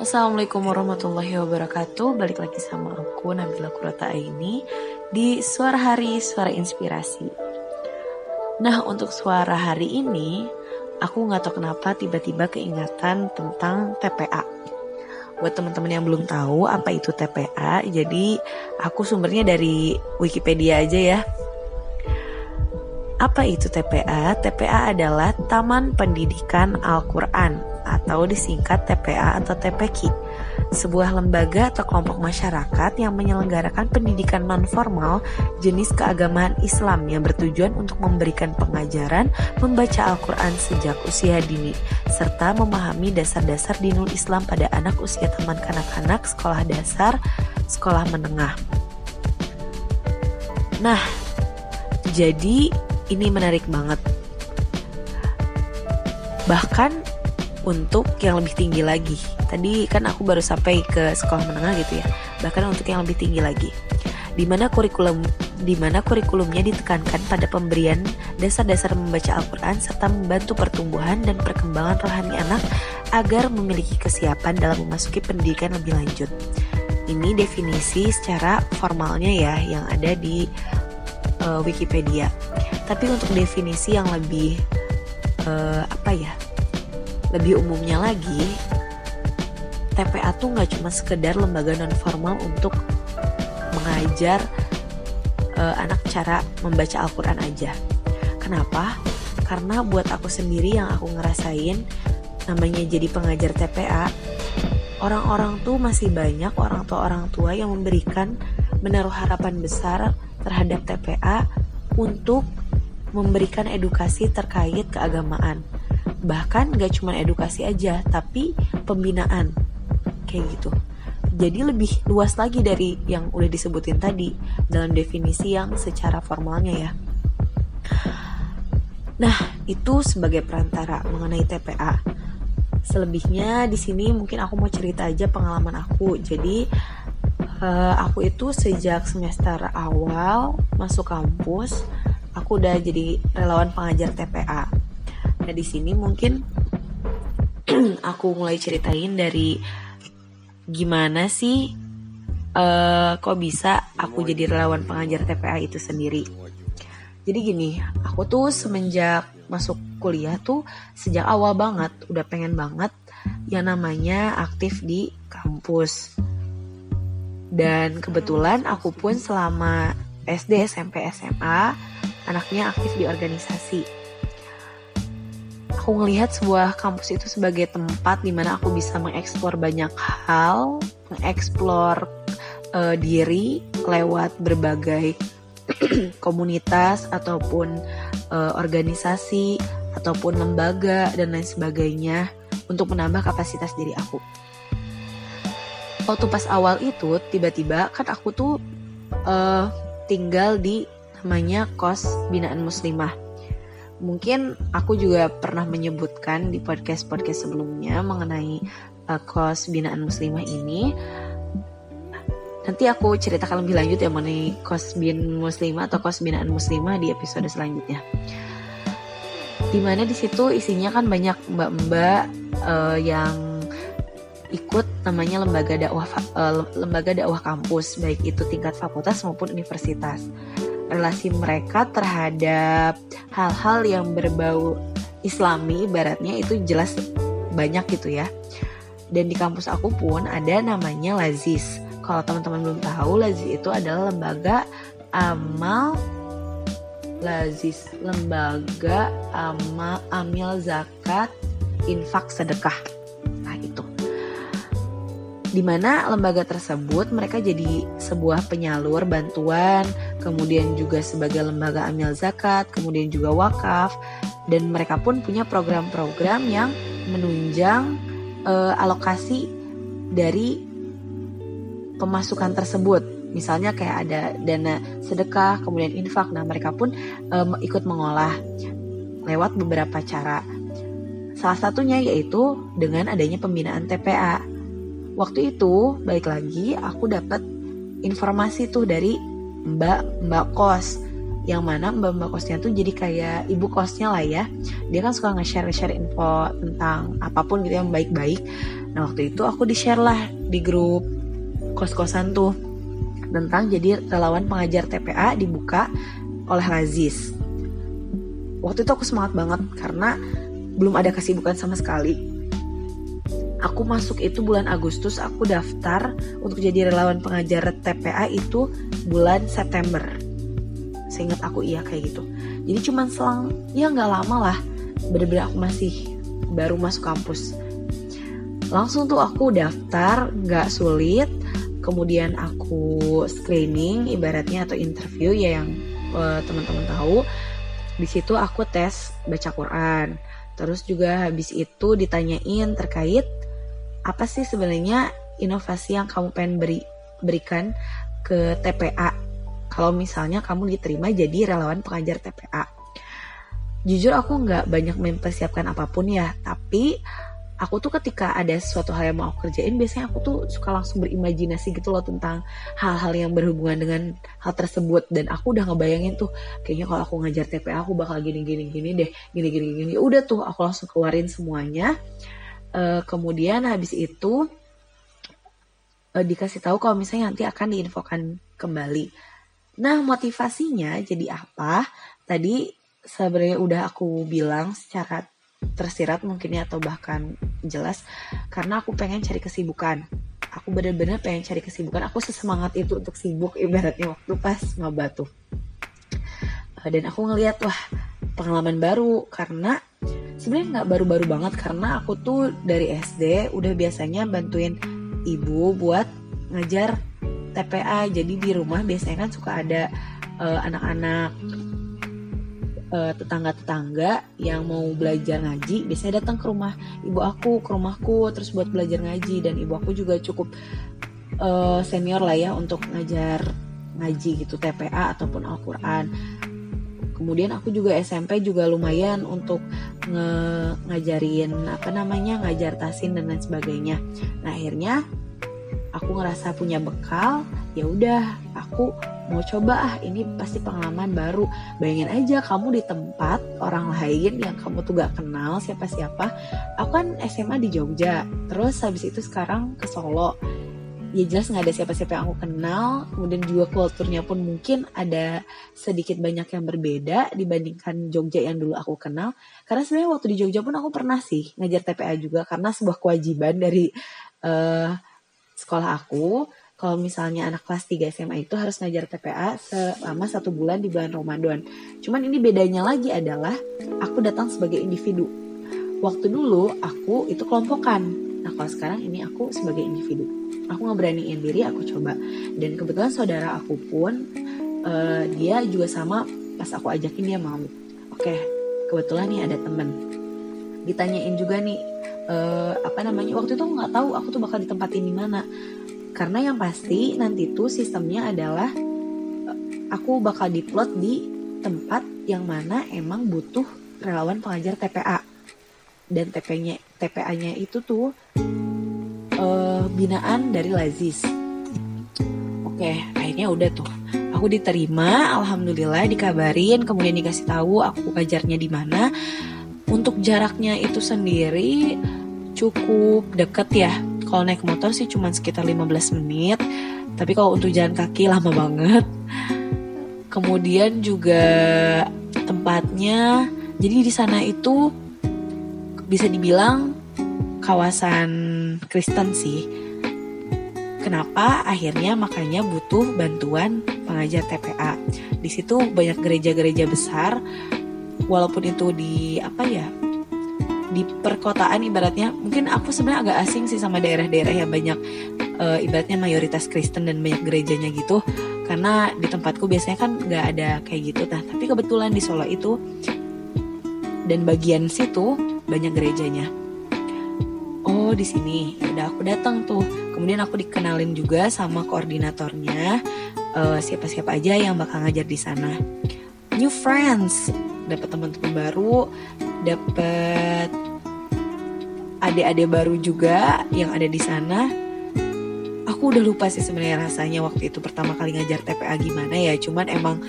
Assalamualaikum warahmatullahi wabarakatuh. Balik lagi sama aku Nabila Kurata ini Di Suara Hari Suara Inspirasi. Nah untuk suara hari ini Aku gak tahu kenapa tiba-tiba keingatan tentang TPA Buat teman-teman yang belum tahu apa itu TPA Jadi aku sumbernya dari Wikipedia aja ya. Apa itu TPA? TPA adalah Taman Pendidikan Al-Quran atau disingkat TPA atau TPQ, sebuah lembaga atau kelompok masyarakat yang menyelenggarakan pendidikan non-formal jenis keagamaan Islam yang bertujuan untuk memberikan pengajaran membaca Al-Quran sejak usia dini, serta memahami dasar-dasar dinul Islam pada anak usia taman kanak-kanak, sekolah dasar, sekolah menengah. Nah, jadi ini menarik banget. Bahkan untuk yang lebih tinggi lagi. Tadi kan aku baru sampai ke sekolah menengah gitu ya. Bahkan untuk yang lebih tinggi lagi. Di mana kurikulum di mana kurikulumnya ditekankan pada pemberian dasar-dasar membaca Al-Qur'an serta membantu pertumbuhan dan perkembangan rohani anak agar memiliki kesiapan dalam memasuki pendidikan lebih lanjut. Ini definisi secara formalnya ya yang ada di uh, Wikipedia. Tapi untuk definisi yang lebih uh, apa ya, lebih umumnya lagi, TPA tuh nggak cuma sekedar lembaga non formal untuk mengajar uh, anak cara membaca Al-Quran aja. Kenapa? Karena buat aku sendiri yang aku ngerasain namanya jadi pengajar TPA, orang-orang tuh masih banyak orang tua orang tua yang memberikan menaruh harapan besar terhadap TPA untuk memberikan edukasi terkait keagamaan. Bahkan gak cuma edukasi aja, tapi pembinaan. Kayak gitu. Jadi lebih luas lagi dari yang udah disebutin tadi dalam definisi yang secara formalnya ya. Nah, itu sebagai perantara mengenai TPA. Selebihnya di sini mungkin aku mau cerita aja pengalaman aku. Jadi uh, aku itu sejak semester awal masuk kampus aku udah jadi relawan pengajar TPA. Nah di sini mungkin aku mulai ceritain dari gimana sih uh, kok bisa aku jadi relawan pengajar TPA itu sendiri. Jadi gini, aku tuh semenjak masuk kuliah tuh sejak awal banget udah pengen banget yang namanya aktif di kampus. Dan kebetulan aku pun selama SD, SMP, SMA anaknya aktif di organisasi. Aku ngelihat sebuah kampus itu sebagai tempat di mana aku bisa mengeksplor banyak hal, mengeksplor uh, diri lewat berbagai komunitas ataupun uh, organisasi ataupun lembaga dan lain sebagainya untuk menambah kapasitas diri aku. Waktu pas awal itu tiba-tiba kan aku tuh uh, tinggal di namanya kos binaan muslimah. Mungkin aku juga pernah menyebutkan di podcast-podcast sebelumnya mengenai uh, kos binaan muslimah ini. Nanti aku ceritakan lebih lanjut ya mengenai kos bin muslimah atau kos binaan muslimah di episode selanjutnya. Di mana di situ isinya kan banyak mbak-mbak uh, yang ikut namanya lembaga dakwah uh, lembaga dakwah kampus baik itu tingkat fakultas maupun universitas relasi mereka terhadap hal-hal yang berbau islami ibaratnya itu jelas banyak gitu ya. Dan di kampus aku pun ada namanya Lazis kalau teman-teman belum tahu Lazis itu adalah lembaga amal Lazis lembaga amal amil zakat infak sedekah di mana lembaga tersebut mereka jadi sebuah penyalur bantuan, kemudian juga sebagai lembaga amil zakat, kemudian juga wakaf, dan mereka pun punya program-program yang menunjang uh, alokasi dari pemasukan tersebut. Misalnya kayak ada dana sedekah, kemudian infak. Nah, mereka pun um, ikut mengolah lewat beberapa cara. Salah satunya yaitu dengan adanya pembinaan TPA waktu itu balik lagi aku dapat informasi tuh dari mbak mbak kos. Yang mana mbak mbak kosnya tuh jadi kayak ibu kosnya lah ya. Dia kan suka nge-share share info tentang apa pun gitu yang baik-baik. Nah waktu itu aku di share lah di grup kos-kosan tuh tentang jadi relawan pengajar TPA dibuka oleh Lazis waktu itu aku semangat banget karena belum ada kesibukan sama sekali aku masuk itu bulan Agustus aku daftar untuk jadi relawan pengajar TPA itu bulan September. Seingat aku iya kayak gitu. Jadi cuman selang ya nggak lama lah. Bener-bener aku masih baru masuk kampus. Langsung tuh aku daftar nggak sulit. Kemudian aku screening ibaratnya atau interview ya yang uh, teman-teman tahu. Di situ aku tes baca Quran. Terus juga habis itu ditanyain terkait apa sih sebenarnya inovasi yang kamu pengen beri berikan ke TPA kalau misalnya kamu diterima jadi relawan pengajar TPA jujur aku nggak banyak mempersiapkan apa pun ya tapi aku tuh ketika ada sesuatu hal yang mau aku kerjain biasanya aku tuh suka langsung berimajinasi gitu loh tentang hal-hal yang berhubungan dengan hal tersebut. Dan aku udah ngebayangin tuh kayaknya kalau aku ngajar TPA aku bakal gini gini gini deh gini gini gini udah tuh aku langsung keluarin semuanya uh, kemudian habis itu uh, dikasih tahu kalau misalnya nanti akan diinfokan kembali. Nah motivasinya jadi apa? Tadi sebenarnya udah aku bilang secara tersirat mungkin ya atau bahkan jelas karena aku pengen cari kesibukan. Aku bener-bener pengen cari kesibukan. Aku sesemangat itu untuk sibuk ibaratnya waktu pas maba tuh eh, dan aku ngeliat wah pengalaman baru karena sebenarnya nggak baru-baru banget karena aku tuh dari SD udah biasanya bantuin ibu buat ngajar TPA jadi di rumah biasanya kan suka ada eh, anak-anak uh, uh, tetangga-tetangga yang mau belajar ngaji biasanya datang ke rumah ibu aku ke rumahku terus buat belajar ngaji. Dan ibu aku juga cukup uh, senior lah ya untuk ngajar ngaji gitu TPA ataupun Al-Quran kemudian aku juga SMP juga lumayan untuk nge ngajarin apa namanya ngajar tasin dan lain sebagainya. Nah akhirnya aku ngerasa punya bekal ya udah aku mau coba ah ini pasti pengalaman baru. Bayangin aja kamu di tempat orang lain yang kamu tuh gak kenal siapa-siapa. Aku kan SMA di Jogja terus habis itu sekarang ke Solo ya jelas nggak ada siapa-siapa yang aku kenal kemudian juga kulturnya pun mungkin ada sedikit banyak yang berbeda dibandingkan Jogja yang dulu aku kenal karena sebenarnya waktu di Jogja pun aku pernah sih ngajar TPA juga karena sebuah kewajiban dari uh, sekolah aku kalau misalnya anak kelas 3 SMA itu harus ngajar TPA selama satu bulan di bulan Ramadan. Cuman ini bedanya lagi adalah aku datang sebagai individu. Waktu dulu aku itu kelompokan. Nah kalau sekarang ini aku sebagai individu. Aku ngeberaniin diri, aku coba. Dan kebetulan saudara aku pun uh, dia juga sama pas aku ajakin dia mau. Oke, kebetulan nih ada temen. Ditanyain juga nih uh, apa namanya waktu itu nggak tahu aku tuh bakal ditempatin di mana karena yang pasti nanti tuh sistemnya adalah eh, aku bakal diplot di tempat yang mana emang butuh relawan pengajar TPA. Dan TP-nya TPA-nya itu tuh uh, binaan dari Lazis. Oke, akhirnya udah tuh. Aku diterima, alhamdulillah dikabarin, kemudian dikasih tahu aku ngajarnya di mana. Untuk jaraknya itu sendiri cukup deket ya kalau naik motor sih cuma sekitar 15 menit tapi kalau untuk jalan kaki lama banget kemudian juga tempatnya jadi di sana itu bisa dibilang kawasan Kristen sih. Kenapa? Akhirnya makanya butuh bantuan pengajar TPA di situ banyak gereja-gereja besar walaupun itu di apa ya di perkotaan ibaratnya. Mungkin aku sebenarnya agak asing sih sama daerah-daerah yang banyak uh, ibaratnya mayoritas Kristen dan banyak gerejanya gitu. Karena di tempatku biasanya kan nggak ada kayak gitu. Nah tapi kebetulan di Solo itu dan bagian situ banyak gerejanya oh di sini. Ya udah aku datang tuh. Kemudian aku dikenalin juga sama koordinatornya. Uh, siapa-siapa aja yang bakal ngajar di sana. New friends. Dapat teman-teman baru. Dapat adik-adik baru juga yang ada di sana. Aku udah lupa sih sebenarnya rasanya waktu itu pertama kali ngajar TPA gimana ya. Cuman emang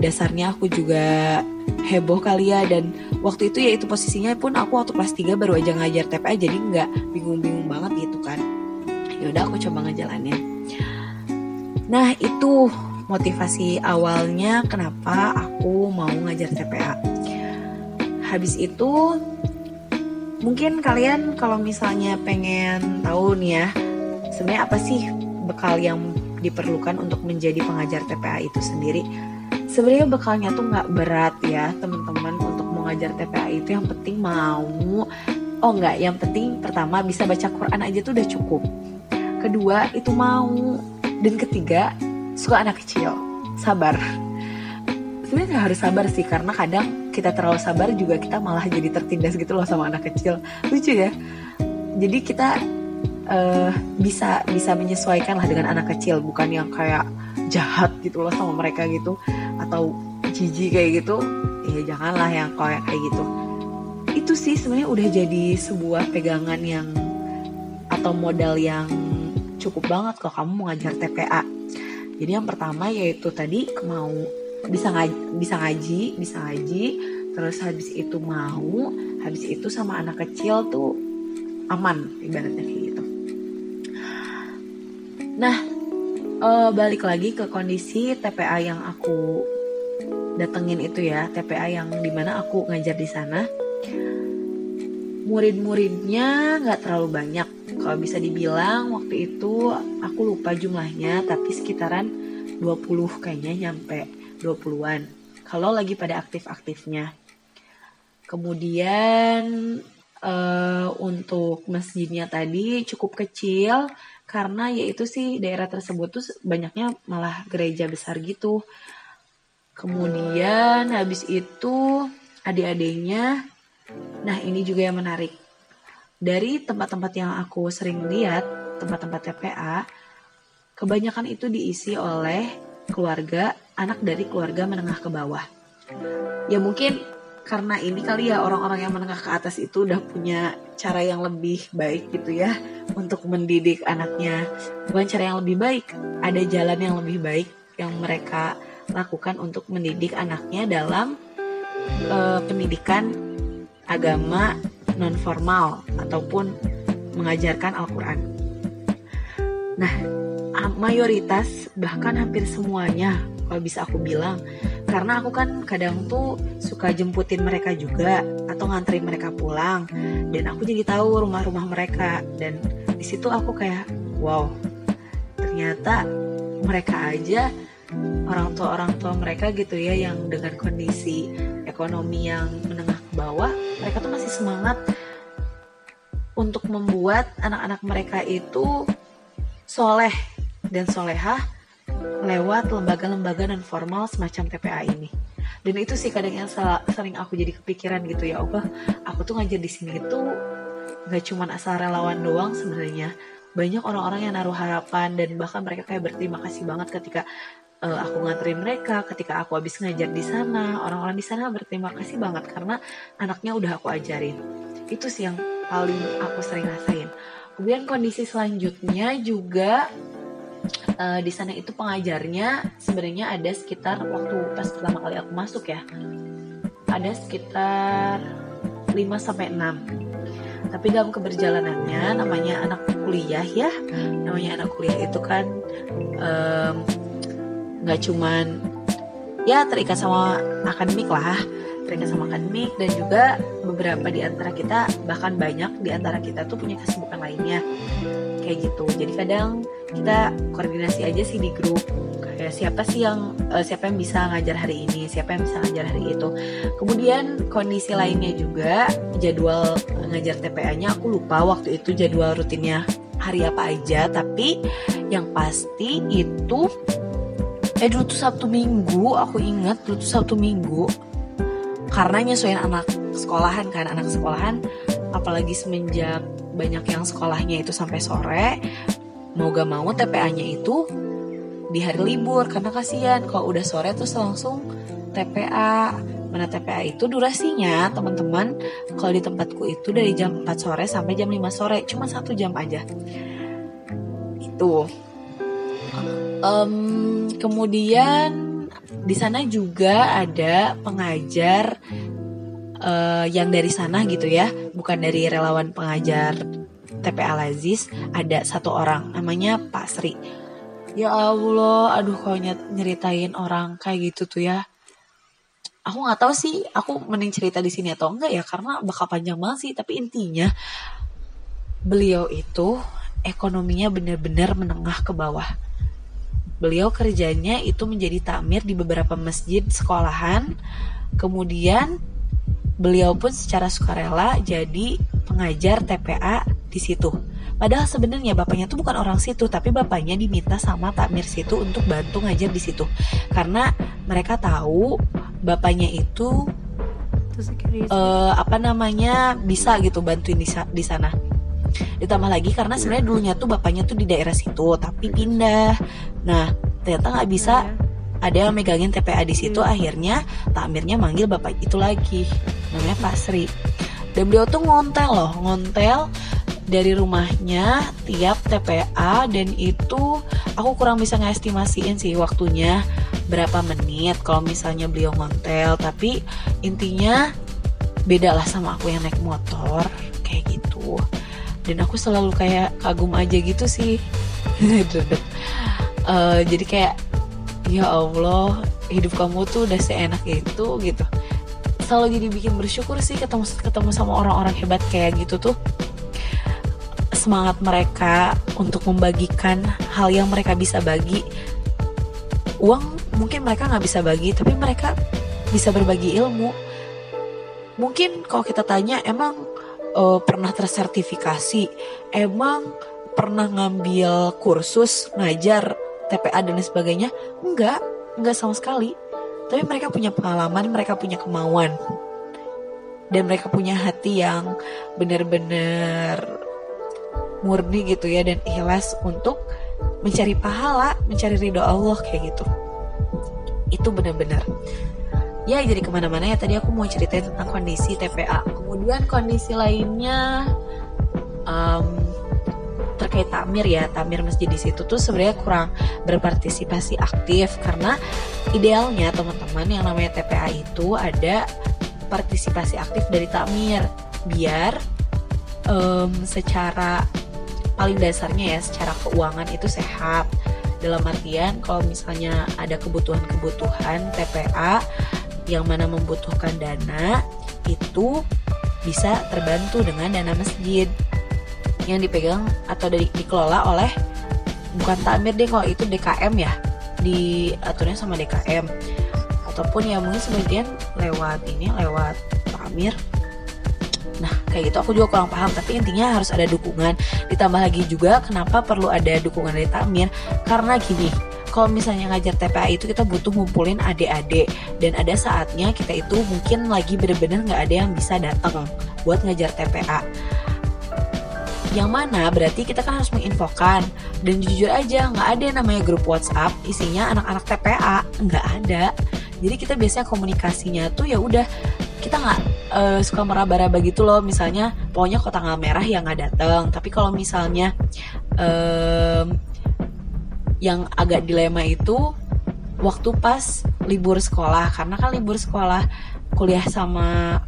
dasarnya aku juga heboh kali ya. Dan waktu itu ya itu posisinya pun aku waktu kelas 3 baru aja ngajar TPA jadi nggak bingung-bingung banget gitu kan. Ya udah aku coba ngejalanin. Nah itu motivasi awalnya kenapa aku mau ngajar TPA habis itu mungkin kalian kalau misalnya pengen tahu nih ya sebenarnya apa sih bekal yang diperlukan untuk menjadi pengajar TPA itu sendiri sebenarnya bekalnya tuh nggak berat ya teman-teman untuk mengajar TPA itu. Yang penting mau. Oh nggak. Yang penting pertama bisa baca Quran aja tuh udah cukup. Kedua itu mau. Dan ketiga suka anak kecil. Sabar. Sebenarnya harus sabar sih karena kadang kita terlalu sabar juga kita malah jadi tertindas gitu loh sama anak kecil. Lucu ya. Jadi kita uh, bisa bisa menyesuaikan lah dengan anak kecil. Bukan yang kayak jahat gitu loh sama mereka gitu atau jijik kayak gitu ya janganlah yang kayak kayak gitu. Itu sih sebenarnya udah jadi sebuah pegangan yang atau modal yang cukup banget kalau kamu mau ngajar TPA jadi yang pertama yaitu tadi mau bisa ngaji, bisa ngaji bisa ngaji terus habis itu mau habis itu sama anak kecil tuh aman ibaratnya kayak gitu. Nah uh, balik lagi ke kondisi TPA yang aku datengin itu ya TPA yang di mana aku ngajar di sana. Murid-muridnya nggak terlalu banyak. Kalau bisa dibilang waktu itu aku lupa jumlahnya tapi sekitaran 20 kayaknya nyampe 20-an kalau lagi pada aktif-aktifnya. Kemudian uh, untuk masjidnya tadi cukup kecil karena yaitu sih daerah tersebut tuh banyaknya malah gereja besar gitu. Kemudian habis itu adik-adiknya, nah ini juga yang menarik. Dari tempat-tempat yang aku sering lihat, tempat-tempat TPA, kebanyakan itu diisi oleh keluarga, anak dari keluarga menengah ke bawah. Ya mungkin karena ini kali ya orang-orang yang menengah ke atas itu udah punya cara yang lebih baik gitu ya untuk mendidik anaknya. Bukan cara yang lebih baik, ada jalan yang lebih baik yang mereka lakukan untuk mendidik anaknya dalam uh, pendidikan agama non formal ataupun mengajarkan Al-Qur'an. Nah, mayoritas bahkan hampir semuanya kalau bisa aku bilang karena aku kan kadang tuh suka jemputin mereka juga atau nganterin mereka pulang dan aku jadi tahu rumah-rumah mereka dan di situ aku kayak wow ternyata mereka aja orang tua orang tua mereka gitu ya yang dengan kondisi ekonomi yang menengah ke bawah mereka tuh masih semangat untuk membuat anak-anak mereka itu soleh dan solehah lewat lembaga-lembaga dan formal semacam TPA ini. Dan itu sih kadang yang sering aku jadi kepikiran gitu ya Allah, aku tuh ngajar di sini itu nggak cuma asal relawan doang sebenarnya. Banyak orang-orang yang naruh harapan dan bahkan mereka kayak berterima kasih banget ketika uh, aku nganterin mereka, ketika aku habis ngajar di sana, orang-orang di sana berterima kasih banget karena anaknya udah aku ajarin. Itu sih yang paling aku sering rasain. Kemudian kondisi selanjutnya juga uh, di sana itu pengajarnya sebenarnya ada sekitar waktu pas pertama kali aku masuk ya ada sekitar 5 sampai 6 tapi dalam keberjalanannya namanya anak kuliah ya namanya anak kuliah itu kan nggak um, cuman ya terikat sama akademik lah terikat sama akademik. Dan juga beberapa di antara kita bahkan banyak di antara kita tuh punya kesibukan lainnya. Kayak gitu. Jadi kadang kita koordinasi aja sih di grup. Kayak siapa sih yang uh, siapa yang bisa ngajar hari ini siapa yang bisa ngajar hari itu. Kemudian kondisi lainnya juga jadwal ngajar TPA-nya aku lupa waktu itu jadwal rutinnya hari apa aja. Tapi yang pasti itu eh dulu tuh Sabtu Minggu aku ingat dulu tuh Sabtu Minggu. Karena nyesuaiin anak sekolahan kan anak sekolahan apalagi semenjak banyak yang sekolahnya itu sampai sore mau gak mau TPA-nya itu di hari libur karena kasihan kalau udah sore terus langsung TPA mana TPA itu durasinya teman-teman kalau di tempatku itu dari jam 4 sore sampai jam 5 sore cuma satu jam aja. Itu um, kemudian di sana juga ada pengajar uh, yang dari sana gitu ya, bukan dari relawan pengajar TPA Lazis, ada satu orang namanya Pak Sri. Ya Allah, aduh kau nyeritain orang kayak gitu tuh ya. Aku nggak tahu sih, aku mending cerita di sini atau enggak ya, karena bakal panjang banget sih. Tapi intinya beliau itu ekonominya benar-benar menengah ke bawah. Beliau kerjanya itu menjadi takmir di beberapa masjid sekolahan. Kemudian beliau pun secara sukarela jadi pengajar TPA di situ. Padahal sebenarnya bapaknya tuh bukan orang situ, tapi bapaknya diminta sama takmir situ untuk bantu ngajar di situ. Karena mereka tahu bapaknya itu uh, apa namanya bisa gitu bantuin di, di sana. Ditambah lagi karena sebenarnya dulunya tuh bapaknya tuh di daerah situ, tapi pindah. Nah ternyata nggak bisa iya. ada yang megangin TPA di situ. Hmm. akhirnya takmirnya manggil bapak itu lagi namanya Pak Sri. Dan beliau tuh ngontel loh ngontel dari rumahnya tiap TPA dan itu aku kurang bisa ngestimasiin sih waktunya berapa menit kalau misalnya beliau ngontel. Tapi intinya beda lah sama aku yang naik motor kayak gitu dan aku selalu kayak kagum aja gitu sih. Uh, jadi kayak ya Allah hidup kamu tuh udah seenak itu gitu. Selalu jadi bikin bersyukur sih ketemu ketemu sama orang-orang hebat kayak gitu tuh. Semangat mereka untuk membagikan hal yang mereka bisa bagi. Uang mungkin mereka nggak bisa bagi tapi mereka bisa berbagi ilmu. Mungkin kalau kita tanya emang uh, pernah tersertifikasi emang pernah ngambil kursus ngajar TPA dan lain sebagainya? Enggak enggak sama sekali. Tapi mereka punya pengalaman mereka punya kemauan. Dan mereka punya hati yang benar-benar murni gitu ya dan ikhlas untuk mencari pahala mencari ridho Allah kayak gitu. Itu benar-benar. Ya jadi ke mana-mana ya tadi aku mau ceritain tentang kondisi TPA kemudian kondisi lainnya um, terkait tamir ya tamir masjid di situ tuh sebenarnya kurang berpartisipasi aktif karena idealnya teman-teman yang namanya TPA itu ada partisipasi aktif dari takmir biar um, secara paling dasarnya ya secara keuangan itu sehat. Dalam artian kalau misalnya ada kebutuhan-kebutuhan TPA yang mana membutuhkan dana itu bisa terbantu dengan dana masjid yang dipegang atau dari dikelola oleh bukan takmir deh kalau itu DKM ya diaturnya sama DKM ataupun ya mungkin sebagian lewat ini lewat takmir Nah, kayak gitu aku juga kurang paham, tapi intinya harus ada dukungan. Ditambah lagi juga kenapa perlu ada dukungan dari takmir? Karena gini, kalau misalnya ngajar TPA itu kita butuh ngumpulin adik-adik. Dan ada saatnya kita itu mungkin lagi bener-bener nggak ada yang bisa datang buat ngajar TPA yang mana berarti kita kan harus menginfokan. Dan jujur aja nggak ada yang namanya grup WhatsApp isinya anak-anak TPA nggak ada. Jadi kita biasanya komunikasinya tuh ya udah kita nggak uh, suka meraba-raba gitu loh. Misalnya pokoknya kota tanggal merah yang nggak datang tapi kalau misalnya um, yang agak dilema itu waktu pas libur sekolah. Karena kan libur sekolah kuliah sama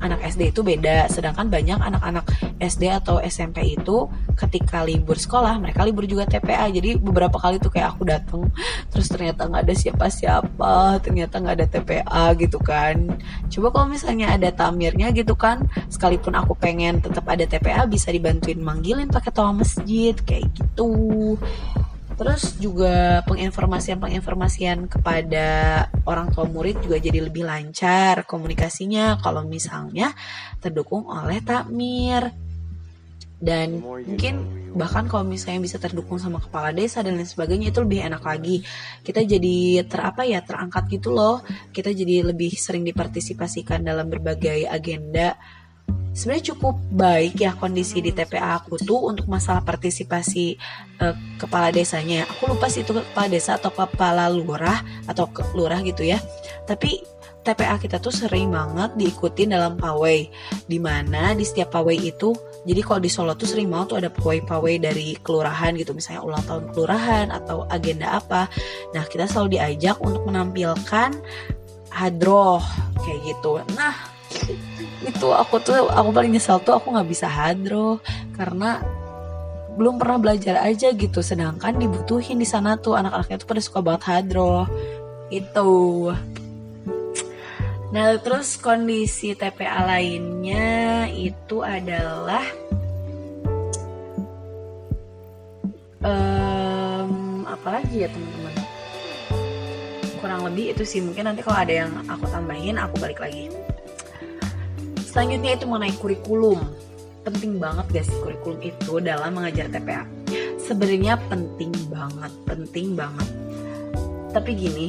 anak SD itu beda. Sedangkan banyak anak-anak SD atau SMP itu ketika libur sekolah mereka libur juga TPA jadi beberapa kali tuh kayak aku datang terus ternyata nggak ada siapa-siapa ternyata nggak ada TPA gitu kan. Coba kalau misalnya ada tamirnya gitu kan sekalipun aku pengen tetap ada TPA bisa dibantuin manggilin pakai toa masjid kayak gitu Terus juga penginformasian-penginformasian kepada orang tua murid juga jadi lebih lancar komunikasinya kalau misalnya terdukung oleh takmir. Dan mungkin bahkan kalau misalnya bisa terdukung sama kepala desa dan lain sebagainya itu lebih enak lagi. Kita jadi terapa ya terangkat gitu loh. Kita jadi lebih sering dipartisipasikan dalam berbagai agenda sebenarnya cukup baik ya kondisi di TPA aku tuh untuk masalah partisipasi uh, kepala desanya. Aku lupa sih itu kepala desa atau kepala lurah atau ke lurah gitu ya. Tapi TPA kita tuh sering banget diikutin dalam pawai Di mana di setiap pawai itu jadi kalau di Solo tuh sering banget tuh ada pawai-pawai dari kelurahan gitu misalnya ulang tahun kelurahan atau agenda apa nah kita selalu diajak untuk menampilkan hadroh kayak gitu nah itu aku tuh aku paling nyesel tuh aku nggak bisa hadroh karena belum pernah belajar aja gitu. Sedangkan dibutuhin di sana tuh anak-anaknya tuh pada suka banget hadroh. Itu. Nah terus kondisi TPA lainnya itu adalah um, apalagi ya teman-teman? Kurang lebih itu sih. Mungkin nanti kalau ada yang aku tambahin aku balik lagi selanjutnya itu mengenai kurikulum. Penting banget sih kurikulum itu dalam mengajar TPA sebenarnya penting banget penting banget. Tapi gini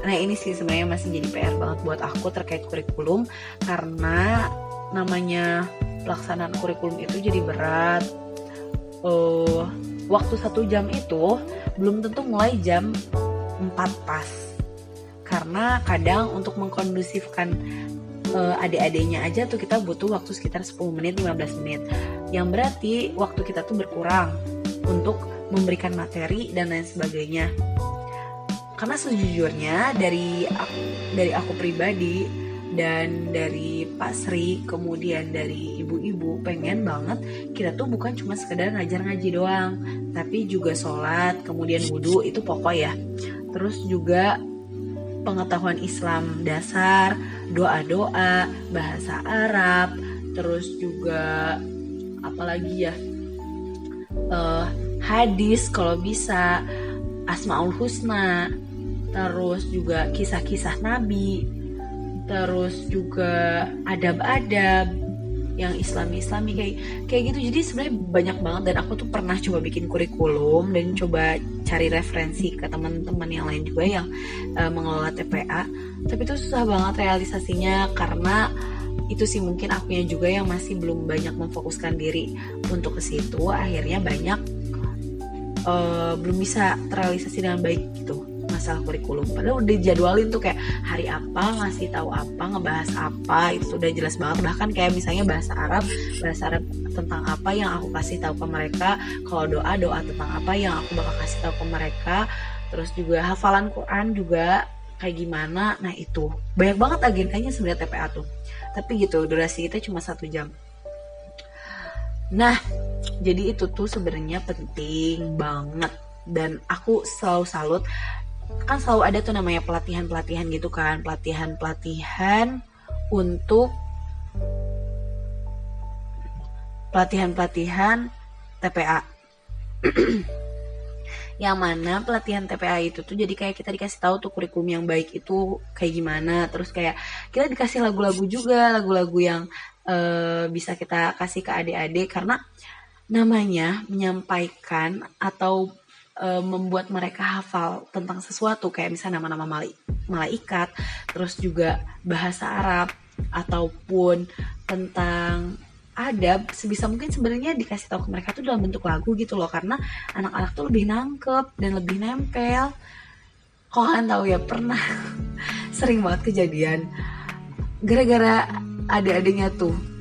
nah ini sih sebenarnya masih jadi PR banget buat aku terkait kurikulum karena namanya pelaksanaan kurikulum itu jadi berat. Uh, waktu satu jam itu belum tentu mulai jam 4 pas. Karena kadang untuk mengkondusifkan uh, adik-adiknya aja tuh kita butuh waktu sekitar 10 menit 15 menit. Yang berarti waktu kita tuh berkurang untuk memberikan materi dan lain sebagainya. Karena sejujurnya dari aku, dari aku pribadi dan dari Pak Sri kemudian dari ibu-ibu pengen banget kita tuh bukan cuma sekedar ngajar ngaji doang tapi juga sholat kemudian wudhu itu pokok ya. Terus juga pengetahuan Islam dasar doa-doa bahasa Arab terus juga apalagi ya uh, hadis kalau bisa asmaul husna terus juga kisah-kisah nabi terus juga adab-adab yang islami-islami kayak kayak gitu. Jadi sebenarnya banyak banget dan aku tuh pernah coba bikin kurikulum dan coba cari referensi ke teman-teman yang lain juga yang uh, mengelola TPA tapi itu susah banget realisasinya karena itu sih mungkin akunya juga yang masih belum banyak memfokuskan diri untuk ke situ. Akhirnya banyak uh, belum bisa terrealisasi dengan baik gitu masalah kurikulum. Padahal udah jadwalin tuh kayak hari apa ngasih tahu apa ngebahas apa itu udah jelas banget. Bahkan kayak misalnya bahasa Arab bahasa Arab tentang apa yang aku kasih tahu ke mereka. Kalau doa doa tentang apa yang aku bakal kasih tahu ke mereka. Terus juga hafalan Quran juga kayak gimana. Nah itu. Banyak banget agendanya sebenarnya TPA tuh. Tapi gitu durasi kita cuma satu jam. Nah jadi itu tuh sebenarnya penting banget. Dan aku selalu salut kan selalu ada tuh namanya pelatihan-pelatihan gitu kan pelatihan-pelatihan untuk pelatihan-pelatihan TPA yang mana pelatihan TPA itu tuh jadi kayak kita dikasih tahu tuh kurikulum yang baik itu kayak gimana. Terus kayak kita dikasih lagu-lagu juga lagu-lagu yang uh, bisa kita kasih ke adik-adik. Karena namanya menyampaikan atau e, membuat mereka hafal tentang sesuatu kayak misalnya nama-nama malaikat, terus juga bahasa Arab ataupun tentang adab sebisa mungkin sebenarnya dikasih tahu ke mereka tuh dalam bentuk lagu gitu loh karena anak-anak tuh lebih nangkep dan lebih nempel. Kalian tahu ya pernah sering banget kejadian gara-gara adik-adiknya tuh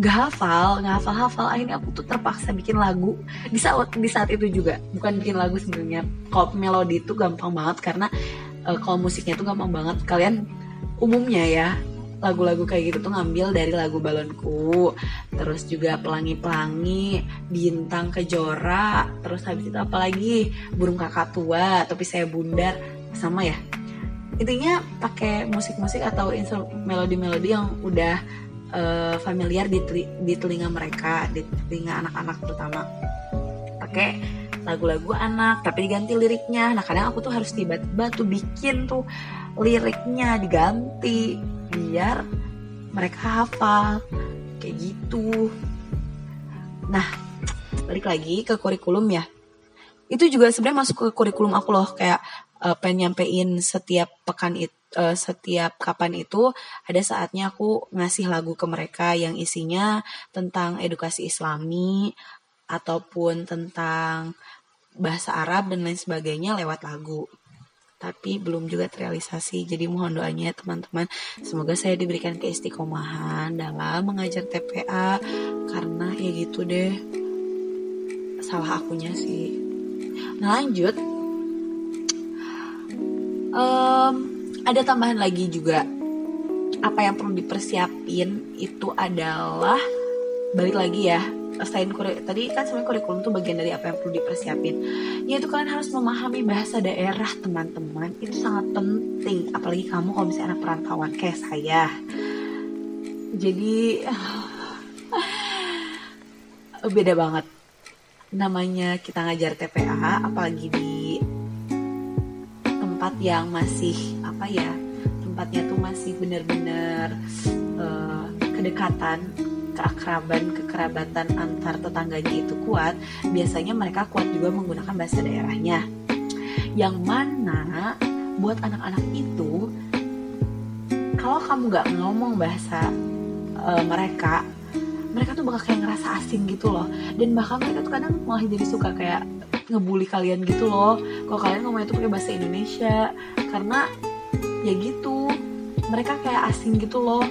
gak hafal gak hafal hafal. Akhirnya aku tuh terpaksa bikin lagu. Di saat di saat itu juga bukan bikin lagu sebenarnya. Kalau melodi itu gampang banget karena uh, kalau musiknya tuh gampang banget. Kalian umumnya ya lagu-lagu kayak gitu tuh ngambil dari lagu balonku terus juga pelangi-pelangi bintang kejora terus habis itu apalagi burung kakak tua tapi saya bundar sama ya. Intinya pakai musik-musik atau melodi-melodi yang udah uh, familiar di, di telinga mereka, di telinga anak-anak terutama. Pakai lagu-lagu anak, tapi diganti liriknya. Nah kadang aku tuh harus tiba-tiba tuh bikin tuh liriknya diganti biar mereka hafal kayak gitu. Nah balik lagi ke kurikulum ya. Itu juga sebenarnya masuk ke kurikulum aku loh kayak uh, pengen nyampein setiap pekan itu uh, setiap kapan itu ada saatnya aku ngasih lagu ke mereka yang isinya tentang edukasi islami ataupun tentang bahasa Arab dan lain sebagainya lewat lagu tapi belum juga terrealisasi. Jadi mohon doanya teman-teman, semoga saya diberikan keistiqomahan dalam mengajar TPA karena ya gitu deh. Salah akunya sih. Nah, lanjut. Um, ada tambahan lagi juga. Apa yang perlu dipersiapin itu adalah balik lagi ya selain kurikulum tadi kan sebenarnya kurikulum tuh bagian dari apa yang perlu dipersiapin. Yaitu kalian harus memahami bahasa daerah teman-teman. Itu sangat penting apalagi kamu kalau misalnya anak perantauan kayak saya. Jadi beda banget. Namanya kita ngajar TPA apalagi di tempat yang masih apa ya tempatnya tuh masih bener-bener uh, kedekatan keakraban kekerabatan antar tetangganya itu kuat. Biasanya mereka kuat juga menggunakan bahasa daerahnya. Yang mana buat anak-anak itu kalau kamu nggak ngomong bahasa uh, mereka mereka tuh bakal kayak ngerasa asing gitu loh. Dan bahkan mereka tuh kadang malah jadi suka kayak ngebully kalian gitu loh. Kalau kalian ngomong itu pakai bahasa Indonesia. Karena ya gitu. Mereka kayak asing gitu loh.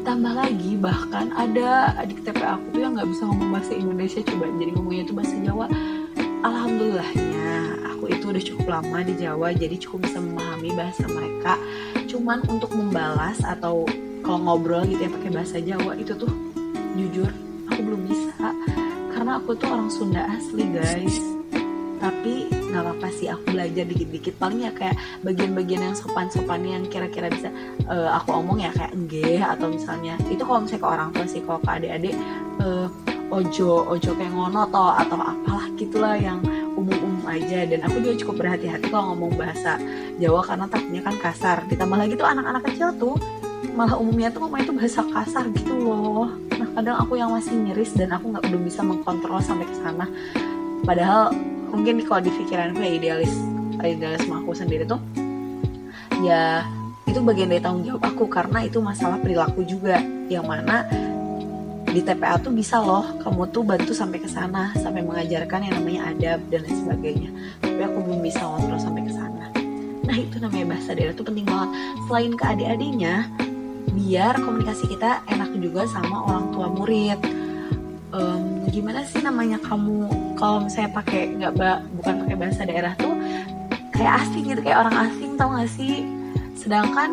Tambah lagi bahkan ada adik TP aku tuh yang nggak bisa ngomong bahasa Indonesia coba jadi ngomongnya itu bahasa Jawa. Alhamdulillahnya aku itu udah cukup lama di Jawa jadi cukup bisa memahami bahasa mereka. Cuman untuk membalas atau kalau ngobrol gitu ya pakai bahasa Jawa itu tuh jujur aku belum bisa. Karena aku tuh orang Sunda asli guys tapi nggak apa-apa sih aku belajar dikit-dikit. Paling ya kayak bagian-bagian yang sopan-sopan yang kira-kira bisa uh, aku omong ya kayak enggak atau misalnya itu kalau misalnya ke orang tua sih kalau ke adik-adik uh, ojo ojo kayak ngono atau atau apalah gitulah yang umum-umum aja. Dan aku juga cukup berhati-hati kalau ngomong bahasa Jawa karena takutnya kan kasar. Ditambah lagi tuh anak-anak kecil tuh malah umumnya tuh ngomongnya tuh bahasa kasar gitu loh. Nah kadang aku yang masih miris dan aku nggak belum bisa mengkontrol sampai ke sana. Padahal mungkin kalau di pikiranku ya idealis idealisme aku sendiri tuh ya itu bagian dari tanggung jawab aku karena itu masalah perilaku juga. Yang mana di TPA tuh bisa loh kamu tuh bantu sampai ke sana sampai mengajarkan yang namanya adab dan lain sebagainya. Tapi aku belum bisa ngontrol sampai ke sana. Nah itu namanya bahasa daerah tuh penting banget. Selain ke adik-adiknya biar komunikasi kita enak juga sama orang tua murid um, gimana sih namanya kamu kalau misalnya pakai nggak bukan pakai bahasa daerah tuh kayak asing gitu kayak orang asing tau gak sih? Sedangkan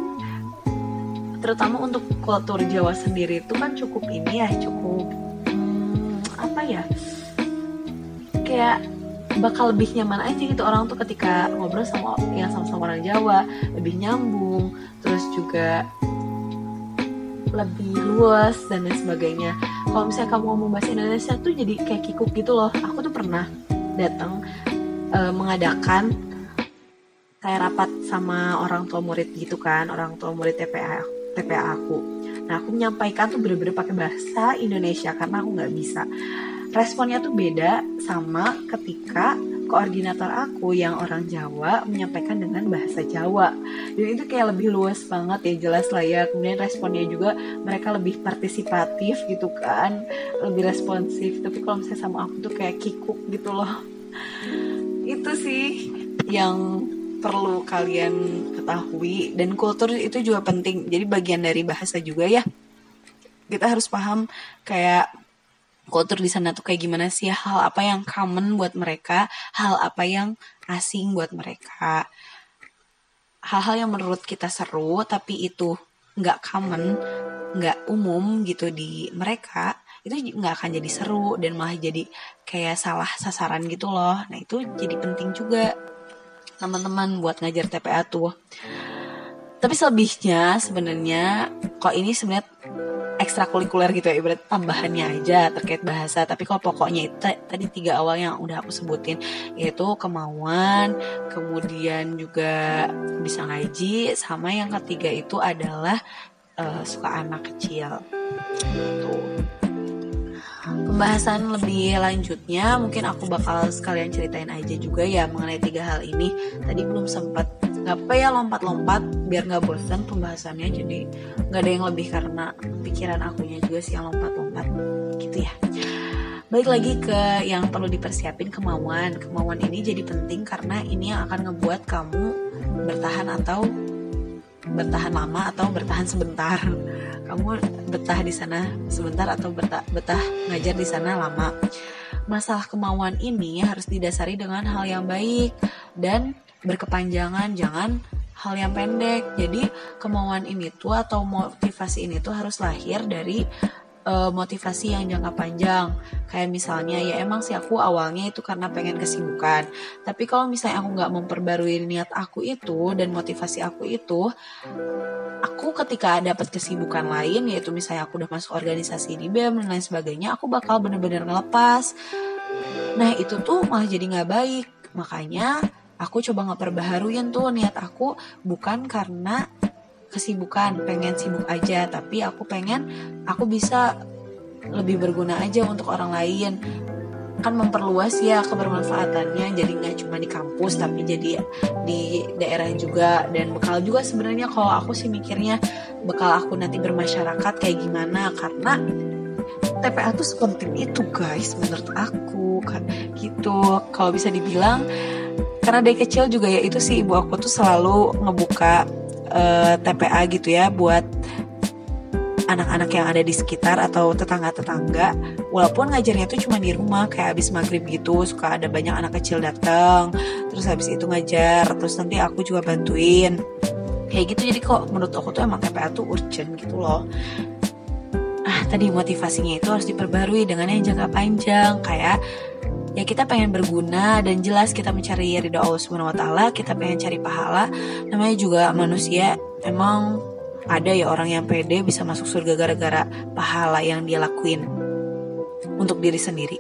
terutama untuk kultur Jawa sendiri itu kan cukup ini ya cukup hmm, apa ya? Kayak bakal lebih nyaman aja gitu orang tuh ketika ngobrol sama yang sama-sama orang Jawa. Lebih nyambung terus juga lebih luas dan lain sebagainya. Kalau misalnya kamu ngomong bahasa Indonesia tuh jadi kayak kikuk gitu loh. Aku tuh pernah datang uh, mengadakan kayak rapat sama orang tua murid gitu kan orang tua murid TPA TPA aku. Nah aku menyampaikan tuh bener-bener pakai bahasa Indonesia karena aku nggak bisa. Responnya tuh beda sama ketika koordinator aku yang orang Jawa menyampaikan dengan bahasa Jawa. Dan itu kayak lebih luas banget ya jelas lah ya. Kemudian responnya juga mereka lebih partisipatif gitu kan. Lebih responsif. Tapi kalau misalnya sama aku tuh kayak kikuk gitu loh. Itu sih yang perlu kalian ketahui. Dan kultur itu juga penting. Jadi bagian dari bahasa juga ya. Kita harus paham kayak kultur di sana tuh kayak gimana sih? Hal apa yang common buat mereka? Hal apa yang asing buat mereka? Hal-hal yang menurut kita seru tapi itu nggak common nggak umum gitu di mereka itu nggak akan jadi seru dan malah jadi kayak salah sasaran gitu loh. Nah itu jadi penting juga teman-teman buat ngajar TPA tuh. Tapi selebihnya sebenarnya kok ini sebenarnya ekstrakurikuler gitu ya ibarat tambahannya aja terkait bahasa. Tapi kalau pokoknya itu tadi tiga awal yang udah aku sebutin yaitu kemauan kemudian juga bisa ngaji sama yang ketiga itu adalah uh, suka anak kecil. Gitu pembahasan lebih lanjutnya mungkin aku bakal sekalian ceritain aja juga ya mengenai tiga hal ini. Tadi belum sempat nggak apa ya lompat-lompat biar nggak bosan pembahasannya jadi nggak ada yang lebih karena pikiran akunya juga sih yang lompat-lompat. Gitu ya. Balik lagi ke yang perlu dipersiapin kemauan. Kemauan ini jadi penting karena ini yang akan ngebuat kamu bertahan atau bertahan lama atau bertahan sebentar? Kamu betah di sana sebentar atau betah, betah ngajar di sana lama? Masalah kemauan ini harus didasari dengan hal yang baik dan berkepanjangan jangan hal yang pendek. Jadi kemauan ini tuh atau motivasi ini tuh harus lahir dari uh, motivasi yang jangka panjang. Kayak misalnya ya emang sih aku awalnya itu karena pengen kesibukan. Tapi kalau misalnya aku nggak memperbarui niat aku itu dan motivasi aku itu, aku ketika dapat kesibukan lain yaitu misalnya aku udah masuk organisasi di BEM dan lain sebagainya, aku bakal bener-bener ngelepas. Nah itu tuh malah jadi nggak baik. Makanya aku coba nggak perbaharuin tuh niat aku bukan karena kesibukan pengen sibuk aja. Tapi aku pengen aku bisa lebih berguna aja untuk orang lain. Kan memperluas ya kebermanfaatannya. Jadi nggak cuma di kampus tapi jadi di daerah juga. Dan bekal juga sebenarnya kalau aku sih mikirnya bekal aku nanti bermasyarakat kayak gimana. Karena TPA tuh sepenting itu guys menurut aku kan. Gitu. Kalau bisa dibilang karena dari kecil juga ya itu sih ibu aku tuh selalu ngebuka uh, eh, TPA gitu ya buat anak-anak yang ada di sekitar atau tetangga-tetangga. Walaupun ngajarnya tuh cuma di rumah kayak habis maghrib gitu suka ada banyak anak kecil datang terus habis itu ngajar terus nanti aku juga bantuin. Kayak gitu jadi kok menurut aku tuh emang TPA tuh urgent gitu loh. Ah tadi motivasinya itu harus diperbarui dengan yang jangka panjang kayak ya kita pengen berguna dan jelas kita mencari ridho Allah Subhanahu wa taala, kita pengen cari pahala. Namanya juga manusia emang ada ya orang yang pede bisa masuk surga gara-gara pahala yang dia lakuin untuk diri sendiri.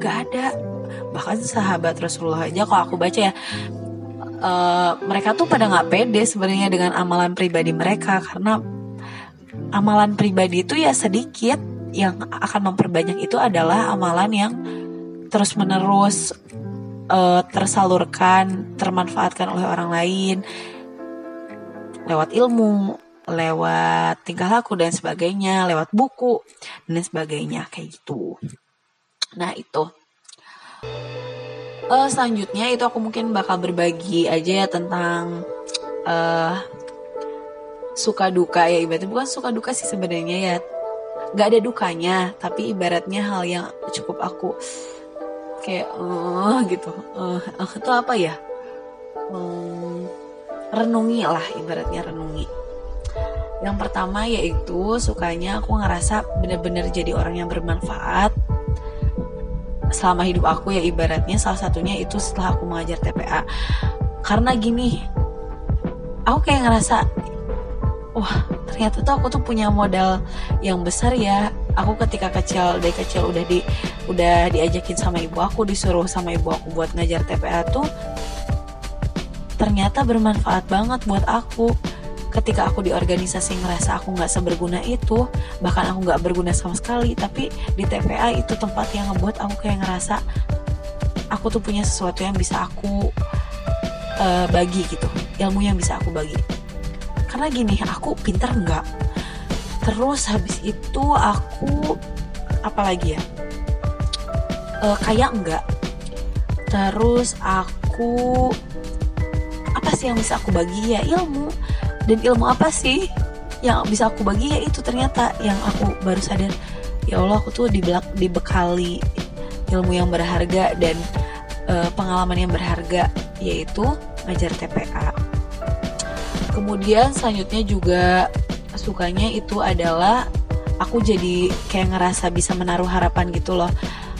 Gak ada. Bahkan sahabat Rasulullah aja kalau aku baca ya uh, mereka tuh pada nggak pede sebenarnya dengan amalan pribadi mereka karena amalan pribadi itu ya sedikit yang akan memperbanyak itu adalah amalan yang terus menerus uh, tersalurkan, termanfaatkan oleh orang lain lewat ilmu, lewat tingkah laku dan sebagainya, lewat buku dan sebagainya kayak gitu. Nah itu. Uh, selanjutnya itu aku mungkin bakal berbagi aja ya tentang uh, suka duka ya ibaratnya bukan suka duka sih sebenarnya ya nggak ada dukanya tapi ibaratnya hal yang cukup aku kayak uh, gitu. Uh, uh, itu apa ya? Um, renungi lah ibaratnya renungi. Yang pertama yaitu sukanya aku ngerasa bener-bener jadi orang yang bermanfaat selama hidup aku ya ibaratnya salah satunya itu setelah aku mengajar TPA karena gini aku kayak ngerasa wah ternyata tuh aku tuh punya modal yang besar ya aku ketika kecil dari kecil udah di udah diajakin sama ibu aku disuruh sama ibu aku buat ngajar TPA tuh ternyata bermanfaat banget buat aku. Ketika aku di organisasi ngerasa aku nggak seberguna itu bahkan aku nggak berguna sama sekali tapi di TPA itu tempat yang ngebuat aku kayak ngerasa aku tuh punya sesuatu yang bisa aku uh, bagi gitu ilmu yang bisa aku bagi. Karena gini aku pinter nggak terus habis itu aku apalagi ya? Uh, kayak enggak. Terus aku apa sih yang bisa aku bagi? Ya ilmu. Dan ilmu apa sih yang bisa aku bagi? Ya itu ternyata yang aku baru sadar. Ya Allah aku tuh dibelak, dibekali ilmu yang berharga dan uh, pengalaman yang berharga yaitu ngajar TPA kemudian selanjutnya juga sukanya itu adalah aku jadi kayak ngerasa bisa menaruh harapan gitu loh.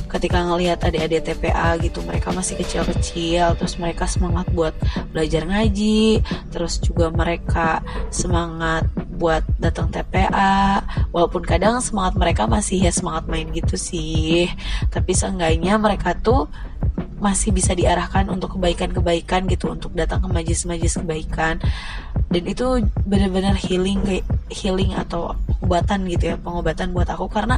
Ketika ngelihat adik-adik TPA gitu mereka masih kecil-kecil terus mereka semangat buat belajar ngaji terus juga mereka semangat buat datang TPA walaupun kadang semangat mereka masih ya semangat main gitu sih tapi seenggaknya mereka tuh masih bisa diarahkan untuk kebaikan-kebaikan gitu untuk datang ke majlis-majlis kebaikan. Dan itu benar-benar healing kayak healing atau pengobatan gitu ya pengobatan buat aku. Karena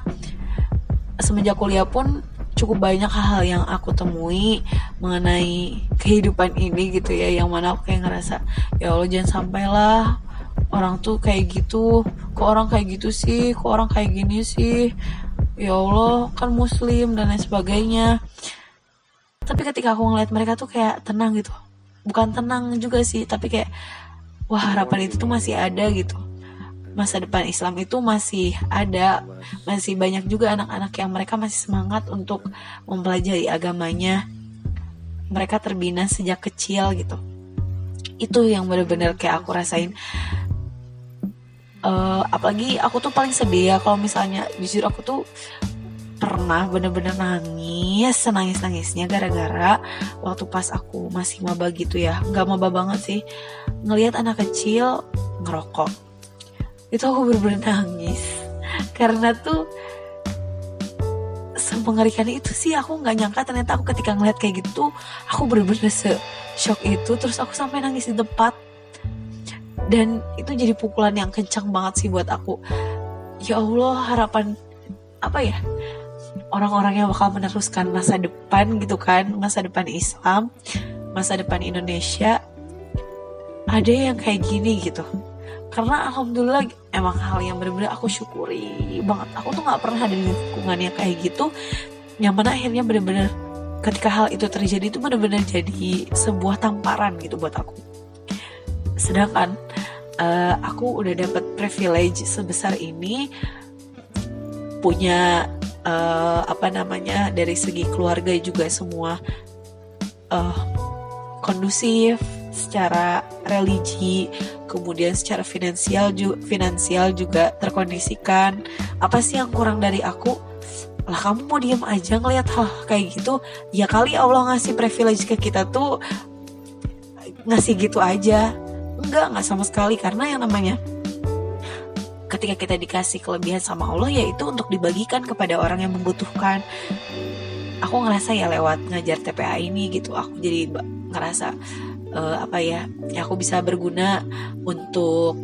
semenjak kuliah pun cukup banyak hal-hal yang aku temui mengenai kehidupan ini gitu ya yang mana aku kayak ngerasa ya Allah jangan sampailah orang tuh kayak gitu. Kok orang kayak gitu sih? Kok orang kayak gini sih? Ya Allah kan muslim dan lain sebagainya. Tapi ketika aku ngeliat mereka tuh kayak tenang gitu. Bukan tenang juga sih tapi kayak wah harapan itu tuh masih ada gitu masa depan Islam itu masih ada masih banyak juga anak-anak yang mereka masih semangat untuk mempelajari agamanya. Mereka terbina sejak kecil gitu. Itu yang bener-bener kayak aku rasain. Uh, apalagi aku tuh paling sedih ya kalau misalnya jujur aku tuh pernah bener-bener nangis senangis nangisnya gara-gara waktu pas aku masih maba gitu ya. Nggak maba banget sih. Ngelihat anak kecil ngerokok itu aku bener-bener nangis. Karena tuh semengerikan itu sih aku nggak nyangka ternyata aku ketika ngeliat kayak gitu aku bener-bener se shock itu. Terus aku sampai nangis di tempat. Dan itu jadi pukulan yang kencang banget sih buat aku. Ya Allah harapan apa ya orang-orang yang bakal meneruskan masa depan gitu kan masa depan Islam masa depan Indonesia ada yang kayak gini gitu karena alhamdulillah emang hal yang benar-benar aku syukuri banget. Aku tuh nggak pernah ada di lingkungan yang kayak gitu. Yang mana akhirnya benar-benar ketika hal itu terjadi itu benar-benar jadi sebuah tamparan gitu buat aku. Sedangkan uh, aku udah dapat privilege sebesar ini punya uh, apa namanya dari segi keluarga juga semua uh, kondusif secara religi kemudian secara finansial juga finansial juga terkondisikan. Apa sih yang kurang dari aku? Lah kamu mau diem aja ngeliat hal kayak gitu? Ya kali Allah ngasih privilege ke kita tuh ngasih gitu aja. Enggak nggak sama sekali. Karena yang namanya ketika kita dikasih kelebihan sama Allah yaitu untuk dibagikan kepada orang yang membutuhkan. Aku ngerasa ya lewat ngajar TPA ini gitu aku jadi ngerasa uh, apa ya ya aku bisa berguna untuk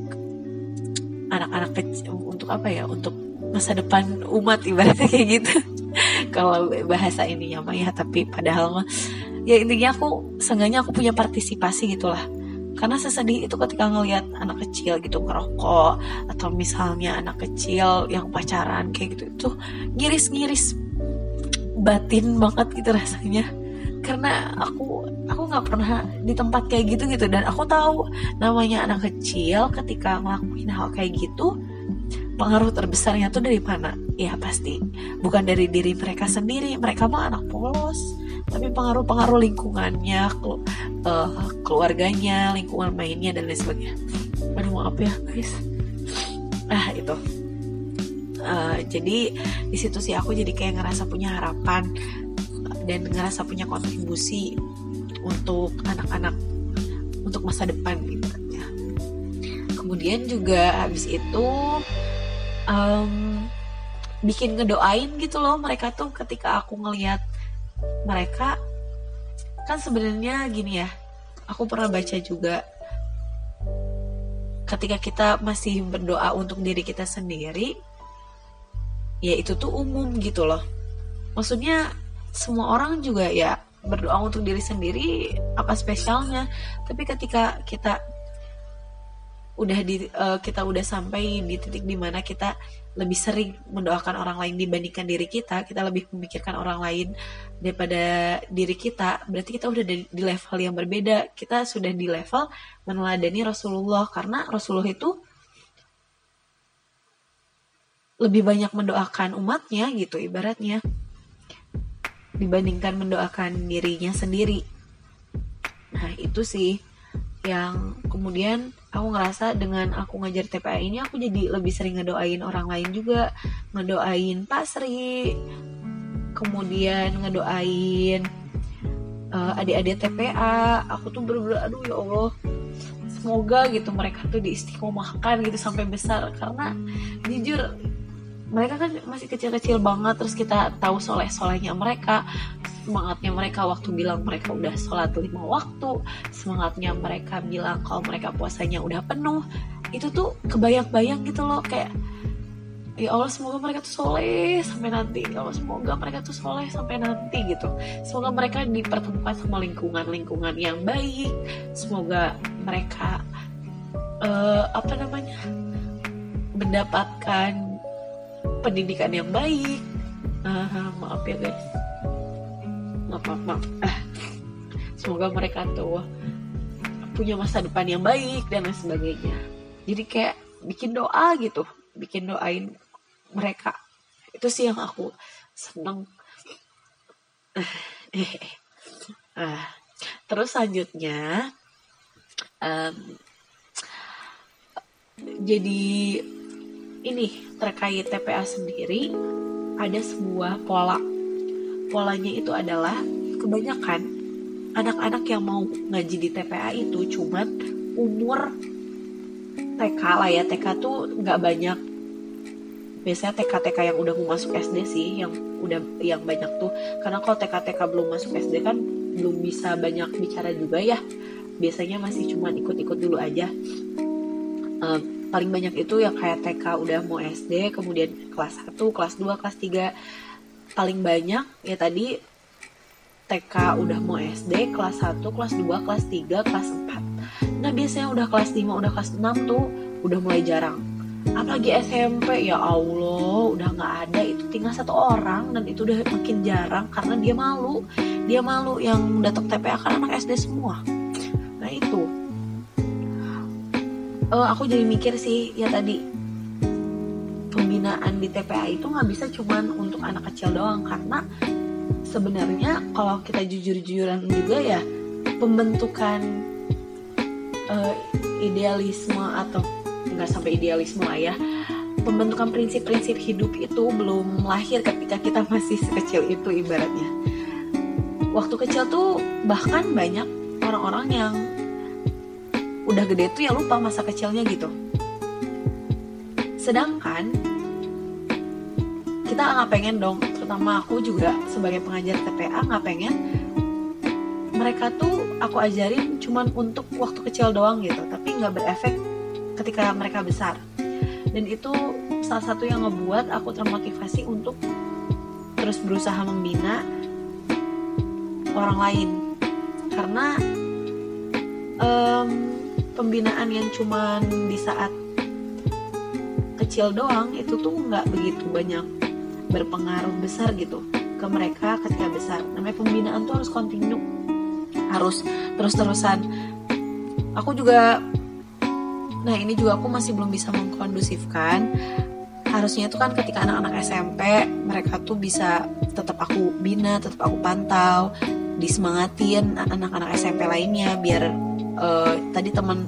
anak-anak kecil untuk apa ya untuk masa depan umat ibaratnya kayak gitu. Kalau bahasa ini ya tapi padahal mah ya intinya aku seenggaknya aku punya partisipasi gitulah. Karena sesedih itu ketika ngelihat anak kecil gitu ngerokok atau misalnya anak kecil yang pacaran kayak gitu itu ngiris-ngiris batin banget gitu rasanya. Karena aku aku nggak pernah di tempat kayak gitu gitu. Dan aku tahu namanya anak kecil ketika ngelakuin hal kayak gitu pengaruh terbesarnya tuh dari mana? Ya pasti. Bukan dari diri mereka sendiri. Mereka mah anak polos. Tapi pengaruh-pengaruh lingkungannya uh, keluarganya lingkungan mainnya dan lain sebagainya. Aduh maaf ya guys. Ah itu. Uh, jadi di situ sih aku jadi kayak ngerasa punya harapan dan ngerasa punya kontribusi untuk anak-anak untuk masa depan gitu ya. Kemudian juga habis itu um, bikin ngedoain gitu loh mereka tuh ketika aku ngelihat mereka. Kan sebenarnya gini ya aku pernah baca juga ketika kita masih berdoa untuk diri kita sendiri ya itu tuh umum gitu loh. Maksudnya semua orang juga ya berdoa untuk diri sendiri apa spesialnya. Tapi ketika kita udah di uh, kita udah sampai di titik di mana kita lebih sering mendoakan orang lain dibandingkan diri kita kita lebih memikirkan orang lain daripada diri kita berarti kita udah di, di level yang berbeda. Kita sudah di level meneladani Rasulullah karena Rasulullah itu lebih banyak mendoakan umatnya gitu ibaratnya dibandingkan mendoakan dirinya sendiri. Nah itu sih yang kemudian aku ngerasa dengan aku ngajar TPA ini aku jadi lebih sering ngedoain orang lain juga. Ngedoain Pak Sri kemudian ngedoain uh, adik-adik TPA aku tuh bener-bener aduh ya Allah semoga gitu mereka tuh diistiqomahkan gitu sampai besar. Karena jujur mereka kan masih kecil-kecil banget terus kita tahu soleh-solehnya mereka semangatnya mereka waktu bilang mereka udah sholat lima waktu semangatnya mereka bilang kalau mereka puasanya udah penuh itu tuh kebayang-bayang gitu loh kayak ya Allah semoga mereka tuh soleh sampai nanti ya Allah semoga mereka tuh soleh sampai nanti gitu. Semoga mereka dipertemukan sama lingkungan lingkungan yang baik semoga mereka uh, apa namanya mendapatkan pendidikan yang baik. Uh, maaf ya guys. Maaf maaf, maaf. Uh, semoga mereka tuh punya masa depan yang baik dan lain sebagainya. Jadi kayak bikin doa gitu. Bikin doain mereka. Itu sih yang aku seneng uh, terus selanjutnya um, jadi ini terkait TPA sendiri ada sebuah pola. Polanya itu adalah kebanyakan anak-anak yang mau ngaji di TPA itu cuman umur TK lah ya. TK tuh nggak banyak. Biasanya TK-TK yang udah mau masuk SD sih yang udah yang banyak tuh. Karena kalau TK-TK belum masuk SD kan belum bisa banyak bicara juga ya. Biasanya masih cuma ikut-ikut dulu aja. Um, paling banyak itu yang kayak TK udah mau SD kemudian kelas 1 kelas 2 kelas 3 paling banyak ya tadi TK udah mau SD kelas 1 kelas 2 kelas 3 kelas 4 nah biasanya udah kelas 5 udah kelas 6 tuh udah mulai jarang. Apalagi SMP ya Allah udah nggak ada. Itu tinggal satu orang dan itu udah makin jarang karena dia malu. Dia malu yang datang TPA kan anak SD semua uh, aku jadi mikir sih ya tadi. Pembinaan di TPA itu nggak bisa cuman untuk anak kecil doang karena sebenarnya kalau kita jujur-jujuran juga ya pembentukan uh, idealisme atau nggak sampai idealisme lah ya pembentukan prinsip-prinsip hidup itu belum lahir ketika kita masih sekecil itu ibaratnya. Waktu kecil tuh bahkan banyak orang-orang yang udah gede tuh ya lupa masa kecilnya gitu. Sedangkan kita nggak pengen dong terutama aku juga sebagai pengajar TPA nggak pengen mereka tuh aku ajarin cuman untuk waktu kecil doang gitu tapi nggak berefek ketika mereka besar. Dan itu salah satu yang ngebuat aku termotivasi untuk terus berusaha membina orang lain. Karena um, pembinaan yang cuman di saat kecil doang itu tuh nggak begitu banyak berpengaruh besar gitu ke mereka ketika besar. Namanya pembinaan tuh harus kontinu harus terus-terusan. Aku juga Nah ini juga aku masih belum bisa mengkondusifkan. Harusnya itu kan ketika anak-anak SMP mereka tuh bisa tetap aku bina, tetap aku pantau, disemangatin anak-anak SMP lainnya biar uh, tadi temen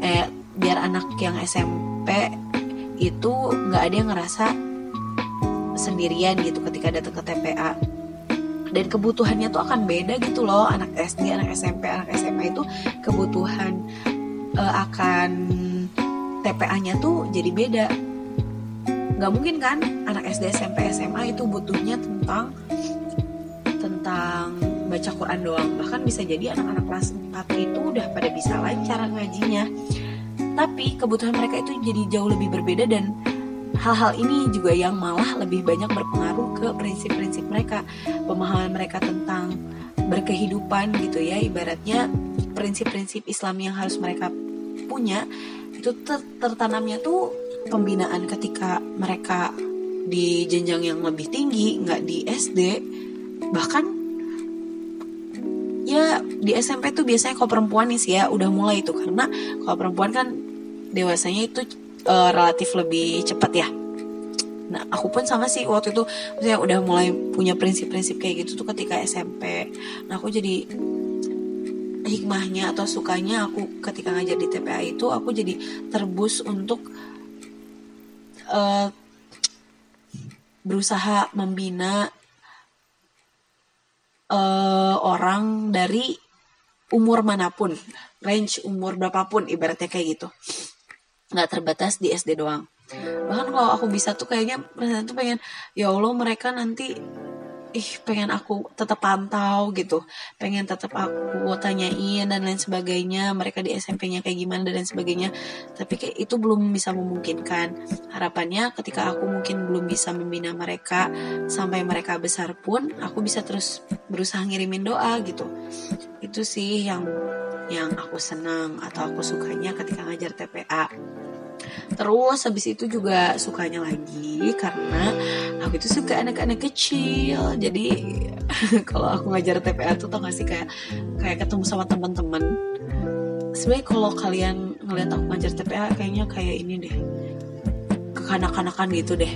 eh biar anak yang SMP itu nggak ada yang ngerasa sendirian gitu ketika datang ke TPA dan kebutuhannya tuh akan beda gitu loh anak SD, anak SMP, anak SMA itu kebutuhan uh, akan TPA-nya tuh jadi beda. Nggak mungkin kan anak SD SMP SMA itu butuhnya tentang tentang baca Quran doang. Bahkan bisa jadi anak-anak kelas 4 itu udah pada bisa lancar ngajinya. Tapi kebutuhan mereka itu jadi jauh lebih berbeda dan hal-hal ini juga yang malah lebih banyak berpengaruh ke prinsip-prinsip mereka pemahaman mereka tentang berkehidupan gitu ya. Ibaratnya prinsip-prinsip Islam yang harus mereka punya itu ter tertanamnya tuh pembinaan ketika mereka di jenjang yang lebih tinggi nggak di SD bahkan ya di SMP tuh biasanya kalau perempuan nih sih ya udah mulai itu. Karena kalau perempuan kan dewasanya itu uh, relatif lebih cepat ya. Nah, aku pun sama sih waktu itu. Saya udah mulai punya prinsip-prinsip kayak gitu tuh ketika SMP. Nah, aku jadi hikmahnya atau sukanya aku ketika ngajar di TPA itu aku jadi terbus untuk uh, berusaha membina uh, orang dari umur mana pun, range umur berapapun ibaratnya kayak gitu. Nggak terbatas di SD doang. Bahkan kalau aku bisa tuh kayaknya tuh pengen ya Allah mereka nanti ih pengen aku tetap pantau gitu. Pengen tetap aku tanyain dan lain sebagainya. Mereka di SMP-nya kayak gimana dan lain sebagainya. Tapi kayak itu belum bisa memungkinkan. Harapannya ketika aku mungkin belum bisa membina mereka sampai mereka besar pun aku bisa terus berusaha ngirimin doa gitu. Itu sih yang yang aku senang atau aku sukanya ketika ngajar TPA Terus habis itu juga sukanya lagi karena aku itu suka anak-anak kecil. Jadi kalau aku ngajar TPA tuh tau gak sih kayak kayak ketemu sama teman-teman. Sebenarnya kalau kalian ngeliat aku ngajar TPA kayaknya kayak ini deh kekanak-kanakan gitu deh.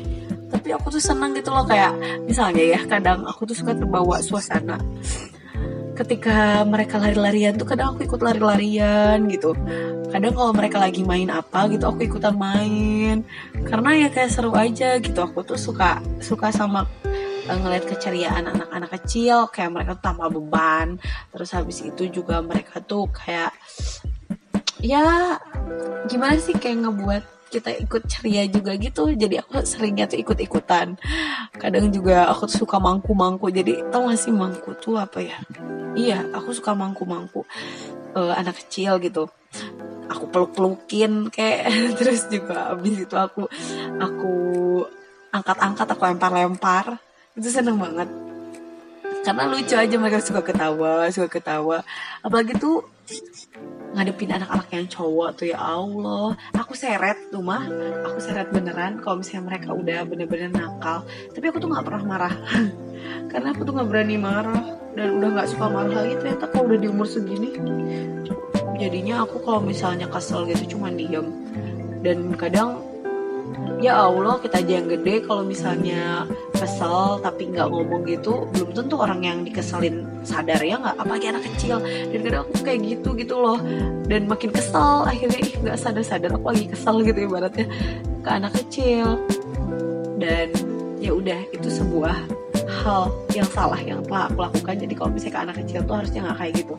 Tapi aku tuh senang gitu loh kayak misalnya ya kadang aku tuh suka terbawa suasana ketika mereka lari-larian tuh kadang aku ikut lari-larian gitu kadang kalau mereka lagi main apa gitu aku ikutan main. Karena ya kayak seru aja gitu. Aku tuh suka suka sama uh, ngeliat keceriaan anak-anak kecil. Kayak mereka tuh tanpa beban. Terus habis itu juga mereka tuh kayak ya gimana sih kayak ngebuat kita ikut ceria juga gitu. Jadi aku seringnya tuh ikut ikutan kadang juga aku suka mangku mangku jadi tau gak sih mangku tuh apa ya? Iya aku suka mangku mangku uh, anak kecil gitu aku peluk pelukin kayak. Terus juga abis itu aku aku angkat angkat aku lempar lempar itu seneng banget. Karena lucu aja mereka suka ketawa suka ketawa. Apalagi tuh ngadepin anak-anak yang cowok tuh ya Allah. Aku seret tuh mah. Aku seret beneran kalau misalnya mereka udah bener-bener nakal. Tapi aku tuh nggak pernah marah. Karena aku tuh nggak berani marah. Dan udah nggak suka marah lagi ternyata kalau udah di umur segini jadinya aku kalau misalnya kesel gitu cuma diem. Dan kadang ya Allah kita aja yang gede kalau misalnya kesel tapi nggak ngomong gitu belum tentu orang yang dikeselin sadar ya nggak? Apalagi anak kecil. Dan kadang aku kayak gitu gitu loh. Dan makin kesel akhirnya ih nggak sadar sadar aku lagi kesel gitu ibaratnya ke anak kecil. Dan ya udah itu sebuah hal yang salah yang telah aku lakukan. Jadi kalau misalnya ke anak kecil tuh harusnya nggak kayak gitu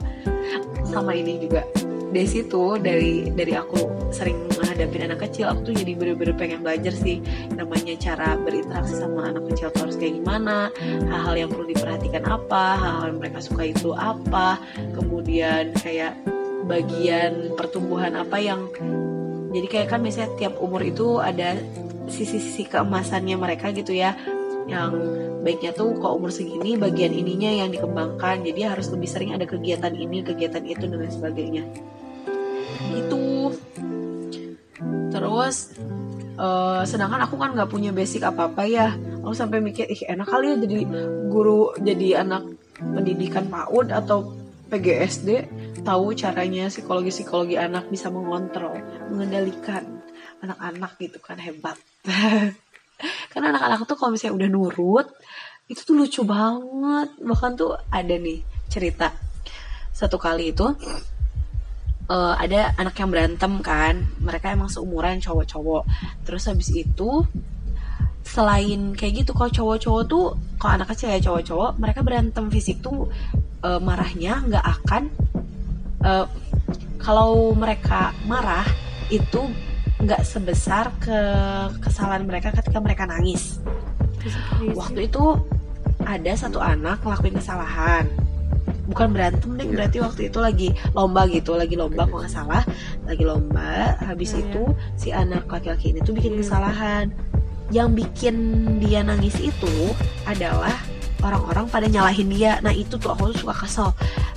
sama ini juga. Dari situ dari dari aku sering menghadapi anak kecil aku tuh jadi bener-bener pengen belajar sih namanya cara berinteraksi sama anak kecil tuh harus kayak gimana hal-hal yang perlu diperhatikan apa hal-hal yang mereka suka itu apa kemudian kayak bagian pertumbuhan apa yang jadi kayak kan misalnya tiap umur itu ada sisi-sisi keemasannya mereka gitu ya yang baiknya tuh kalau umur segini bagian ininya yang dikembangkan. Jadi harus lebih sering ada kegiatan ini kegiatan itu dan lain sebagainya. Itu terus uh, sedangkan aku kan nggak punya basic apa apa ya. Aku sampai mikir ih enak kali ya jadi guru jadi anak pendidikan PAUD atau PGSD tahu caranya psikologi psikologi anak bisa mengontrol mengendalikan anak-anak gitu kan hebat karena anak-anak tuh kalau misalnya udah nurut itu tuh lucu banget. Bahkan tuh ada nih cerita. Satu kali itu uh, ada anak yang berantem kan. Mereka emang seumuran cowok-cowok. Terus habis itu selain kayak gitu kalau cowok-cowok tuh kalau anak kecil ya cowok-cowok mereka berantem fisik tuh uh, marahnya nggak akan uh, kalau mereka marah itu nggak sebesar ke kesalahan mereka ketika mereka nangis waktu itu ada satu anak ngelakuin kesalahan bukan berantem deh iya. berarti waktu itu lagi lomba gitu lagi lomba kok nggak salah lagi lomba habis yeah. itu si anak laki-laki ini tuh bikin iya. kesalahan yang bikin dia nangis itu adalah orang-orang pada nyalahin dia. Nah itu tuh aku tuh suka kesel.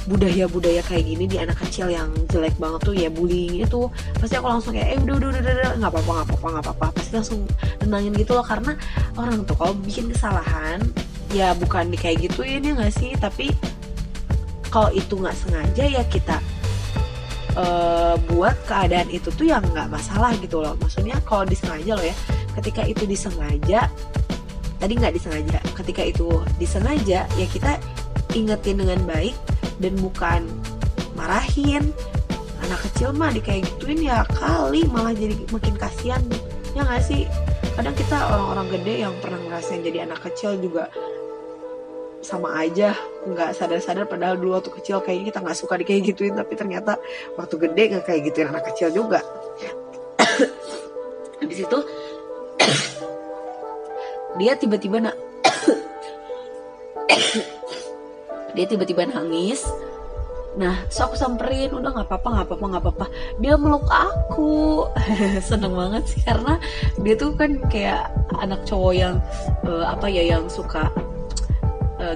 Budaya-budaya kayak gini di anak kecil yang jelek banget tuh ya bullying itu pasti aku langsung kayak eh udah udah udah udah nggak apa-apa nggak apa-apa nggak apa-apa. Pasti langsung tenangin gitu loh karena orang tuh kalau bikin kesalahan ya bukan di kayak gitu ya dia nggak sih? Tapi kalau itu nggak sengaja ya kita uh, buat keadaan itu tuh yang nggak masalah gitu loh. Maksudnya kalau disengaja loh ya ketika itu disengaja tadi nggak disengaja. Ketika itu disengaja ya kita ingetin dengan baik dan bukan marahin. Anak kecil mah di kayak gituin ya kali malah jadi makin kasihan. Ya nggak sih? Kadang kita orang-orang gede yang pernah ngerasain jadi anak kecil juga sama aja nggak sadar-sadar padahal dulu waktu kecil kayaknya kita nggak suka di kayak gituin tapi ternyata waktu gede nggak kayak gituin anak kecil juga. Habis itu dia tiba-tiba nak dia tiba-tiba nangis. Nah, so aku samperin, udah nggak apa-apa, nggak apa-apa, nggak apa-apa. Dia meluk aku, seneng banget sih karena dia tuh kan kayak anak cowok yang uh, apa ya, yang suka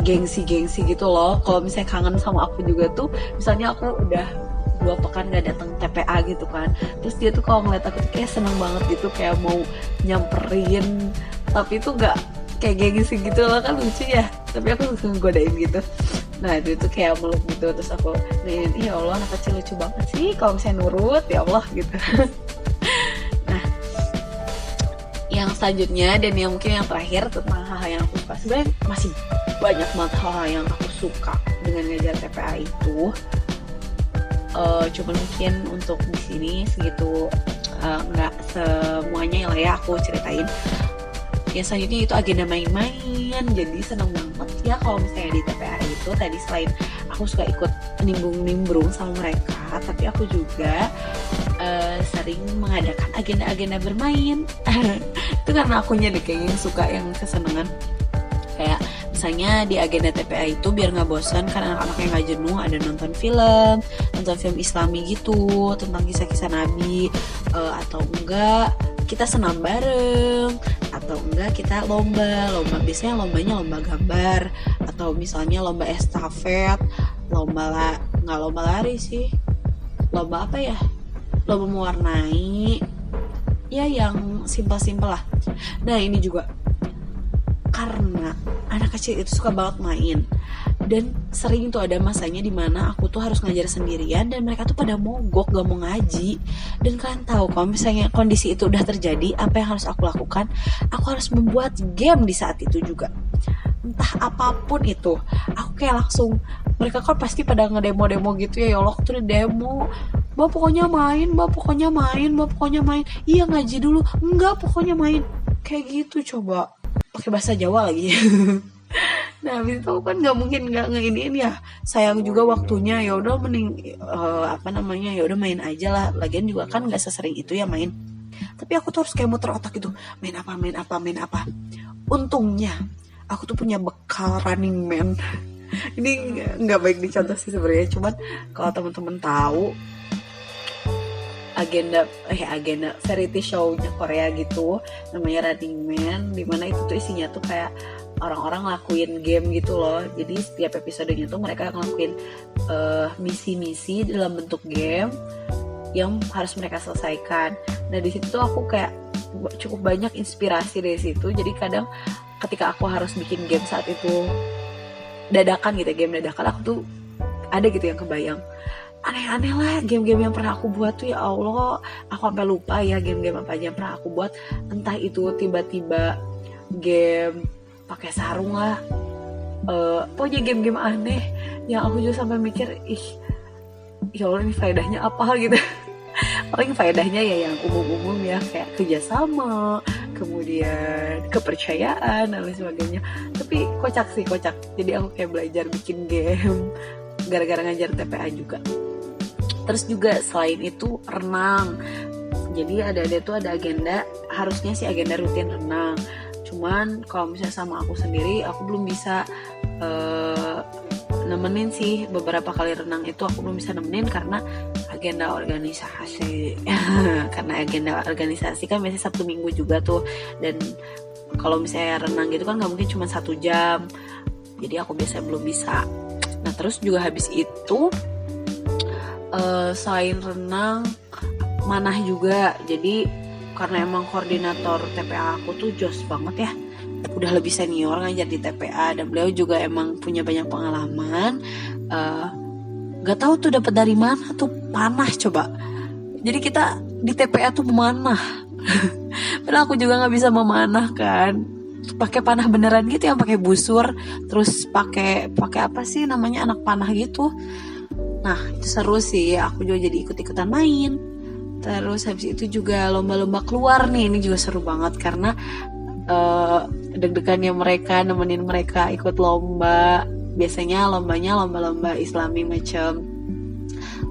gengsi-gengsi gitu loh. Kalau misalnya kangen sama aku juga tuh misalnya aku udah dua pekan gak datang TPA gitu kan. Terus dia tuh kalau ngeliat aku tuh kayak seneng banget gitu kayak mau nyamperin tapi itu gak kayak gengsi gitu loh kan lucu ya. Tapi aku langsung godain gitu. Nah itu tuh kayak meluk gitu terus aku nih ya Allah anak kecil lucu banget sih kalau misalnya nurut ya Allah gitu. Nah yang selanjutnya dan yang mungkin yang terakhir tentang hal-hal yang aku suka. Sebenarnya masih banyak banget hal-hal yang aku suka dengan ngajar TPA itu. Uh, cuma mungkin untuk di sini segitu uh, nggak semuanya lah ya aku ceritain ya selanjutnya itu agenda main-main jadi seneng banget ya kalau misalnya di TPA itu. Tadi selain aku suka ikut nimbung-nimbrung sama mereka tapi aku juga uh, sering mengadakan agenda-agenda bermain. Itu karena akunya deh kayaknya suka yang kesenangan. Kayak misalnya di agenda TPA itu biar nggak bosan kan anak-anaknya nggak jenuh ada nonton film nonton film islami gitu tentang kisah-kisah nabi uh, atau enggak kita senam bareng atau enggak kita lomba. Lomba biasanya lombanya lomba gambar atau misalnya lomba estafet lomba la nggak lomba lari sih. Lomba apa ya? Lomba mewarnai. Ya yang simpel-simpel lah. Nah ini juga karena anak kecil itu suka banget main. Dan sering tuh ada masanya di mana aku tuh harus ngajar sendirian dan mereka tuh pada mogok gak mau ngaji. Dan kalian tahu kalau misalnya kondisi itu udah terjadi apa yang harus aku lakukan? Aku harus membuat game di saat itu juga. Entah apa pun itu aku kayak langsung mereka kan pasti pada ngedemo-demo gitu ya ya Allah tuh demo. Mbak pokoknya main mbak pokoknya main mbak pokoknya main. Iya ngaji dulu. Enggak pokoknya main. Kayak gitu coba pakai bahasa Jawa lagi. Nah habis itu kan nggak mungkin nggak ngeiniin ya. Sayang juga waktunya ya udah mending uh, apa namanya ya udah main aja lah. Lagian juga kan nggak sesering itu ya main. Tapi aku tuh harus kayak muter otak gitu. Main apa main apa main apa. Untungnya aku tuh punya bekal running man. Ini nggak baik dicontoh sih sebenarnya. Cuman kalau teman-teman tahu agenda eh agenda variety show-nya Korea gitu namanya Running Man di mana itu tuh isinya tuh kayak orang-orang ngelakuin game gitu loh. Jadi setiap episodenya tuh mereka ngelakuin uh, misi-misi dalam bentuk game yang harus mereka selesaikan. Nah di situ aku kayak cukup banyak inspirasi dari situ. Jadi kadang ketika aku harus bikin game saat itu dadakan gitu game dadakan aku tuh ada gitu yang kebayang aneh-aneh lah game-game yang pernah aku buat tuh ya Allah. Aku sampai lupa ya game-game apa aja yang pernah aku buat. Entah itu tiba-tiba game pakai sarung lah. Uh, pokoknya game-game aneh yang aku juga sampai mikir ih ya Allah ini faedahnya apa? Gitu. Paling faedahnya ya yang umum-umum ya kayak kerjasama kemudian kepercayaan dan lain sebagainya. Tapi kocak sih kocak. Jadi aku kayak belajar bikin game gara-gara ngajar TPA juga terus juga selain itu renang. Jadi ada ada tuh ada agenda harusnya sih agenda rutin renang. Cuman kalau misalnya sama aku sendiri aku belum bisa uh, nemenin sih. Beberapa kali renang itu aku belum bisa nemenin karena agenda organisasi. Karena agenda organisasi kan biasanya sabtu minggu juga tuh. Dan kalau misalnya renang gitu kan nggak mungkin cuma satu jam. Jadi aku biasanya belum bisa. Nah terus juga habis itu uh, selain renang manah juga. Jadi karena emang koordinator TPA aku tuh jos banget ya. Udah lebih senior ngajar di TPA dan beliau juga emang punya banyak pengalaman. Uh, tahu tuh dapat dari mana tuh panah coba. Jadi kita di TPA tuh memanah. Padahal aku juga nggak bisa memanah kan. Pakai panah beneran gitu yang pakai busur terus pakai pakai apa sih namanya anak panah gitu Nah itu seru sih. Aku juga jadi ikut-ikutan main. Terus habis itu juga lomba-lomba keluar nih. Ini juga seru banget karena uh, deg-degannya mereka nemenin mereka ikut lomba. Biasanya lombanya lomba-lomba islami macam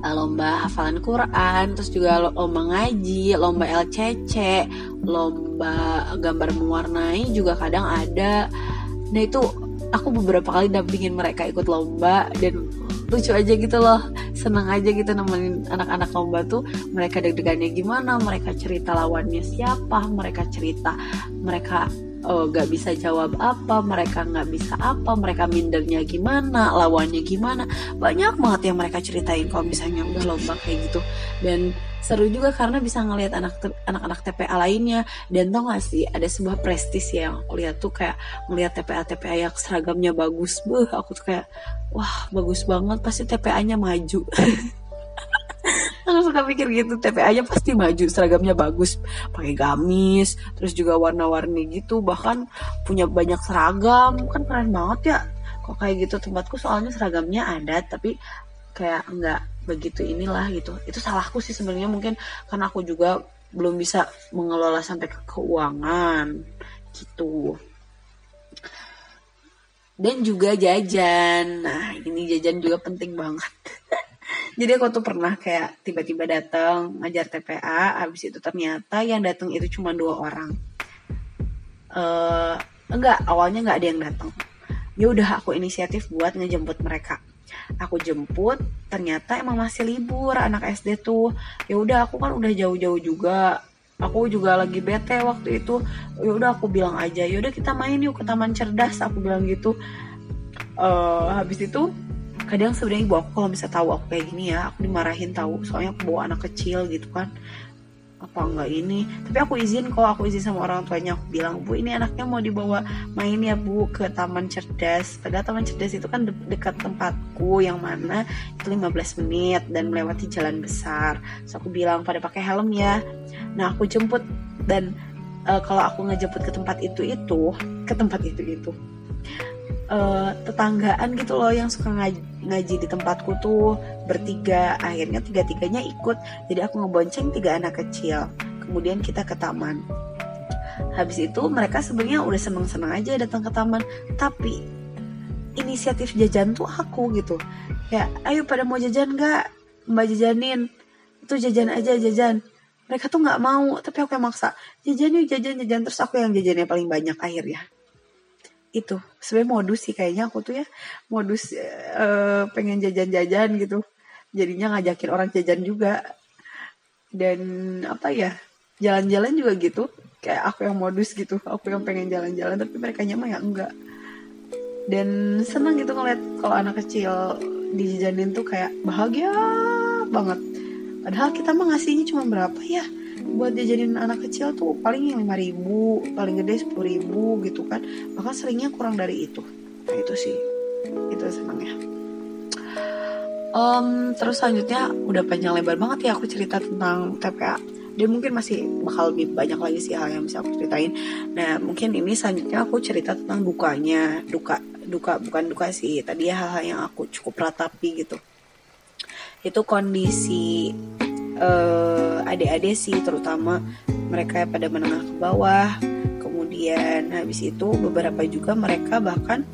uh, lomba hafalan Quran, terus juga lomba ngaji, lomba LCC, lomba gambar mewarnai juga kadang ada. Nah itu aku beberapa kali dampingin mereka ikut lomba dan lucu aja gitu loh. Seneng aja gitu nemenin anak-anak lomba tuh. Mereka deg-degannya gimana? Mereka cerita lawannya siapa? Mereka cerita mereka oh, gak bisa jawab apa mereka nggak bisa apa mereka mindernya gimana lawannya gimana. Banyak banget yang mereka ceritain kalau misalnya udah lomba kayak gitu. Dan seru juga karena bisa ngelihat anak anak-anak TPA lainnya. Dan tau gak sih ada sebuah prestis ya yang aku lihat tuh kayak ngelihat TPA TPA yang seragamnya bagus. Buh aku tuh kayak wah bagus banget pasti TPA-nya maju aku suka pikir gitu TPA-nya pasti maju seragamnya bagus pakai gamis terus juga warna-warni gitu bahkan punya banyak seragam. Kan keren banget ya kok kayak gitu. Tempatku soalnya seragamnya ada tapi kayak nggak begitu inilah gitu. Itu salahku sih sebenarnya mungkin karena aku juga belum bisa mengelola sampai ke keuangan gitu. Dan juga jajan. Nah ini jajan juga penting banget jadi aku tuh pernah kayak tiba-tiba datang ngajar TPA habis itu ternyata yang datang itu cuma dua orang. Uh, enggak awalnya nggak ada yang datang ya udah aku inisiatif buat ngejemput mereka. Aku jemput ternyata emang masih libur anak SD tuh. Ya udah aku kan udah jauh-jauh juga. Aku juga lagi bete waktu itu. Ya udah aku bilang aja ya udah kita main yuk ke taman cerdas aku bilang gitu. Uh, habis itu kadang sebenarnya ibu aku kalau bisa tahu aku kayak gini ya aku dimarahin tahu. Soalnya aku bawa anak kecil gitu kan. Apa enggak ini? Tapi aku izin kok aku izin sama orang tuanya. Aku bilang bu ini anaknya mau dibawa main ya bu ke taman cerdas. Padahal taman cerdas itu kan de dekat tempatku yang mana itu 15 menit dan melewati jalan besar. So aku bilang pada pakai helm ya. Nah aku jemput dan uh, kalau aku ngejemput ke tempat itu itu ke tempat itu itu uh, tetanggaan gitu loh yang suka ngaji, ngaji di tempatku tuh bertiga. Akhirnya tiga tiganya ikut. Jadi aku ngebonceng tiga anak kecil. Kemudian kita ke taman. Habis itu mereka sebenarnya udah seneng seneng aja datang ke taman. Tapi inisiatif jajan tuh aku gitu. Ya ayo pada mau jajan nggak? Mbak jajanin. Itu jajan aja jajan. Mereka tuh nggak mau. Tapi aku yang maksa jajan yuk jajan jajan. Terus aku yang jajannya paling banyak akhirnya itu. Sebenarnya modus sih kayaknya aku tuh ya. Modus uh, pengen jajan-jajan gitu. Jadinya ngajakin orang jajan juga. Dan apa ya jalan-jalan juga gitu. Kayak aku yang modus gitu. Aku yang pengen jalan-jalan tapi mereka mah ya enggak. Dan senang gitu ngeliat kalau anak kecil dijajanin tuh kayak bahagia banget. Padahal kita mah ngasihnya cuma berapa ya buat diajarin anak kecil tuh paling yang lima ribu paling gede sepuluh ribu gitu kan. Bahkan seringnya kurang dari itu. Nah itu sih. Itu senangnya. Um, terus selanjutnya udah panjang lebar banget ya aku cerita tentang TPA dan mungkin masih bakal lebih banyak lagi sih hal yang bisa aku ceritain. Nah mungkin ini selanjutnya aku cerita tentang dukanya. Duka duka bukan duka sih. Tadi ya hal-hal yang aku cukup ratapi gitu. Itu kondisi uh, adik-adik sih terutama mereka pada menengah ke bawah. Kemudian habis itu beberapa juga mereka bahkan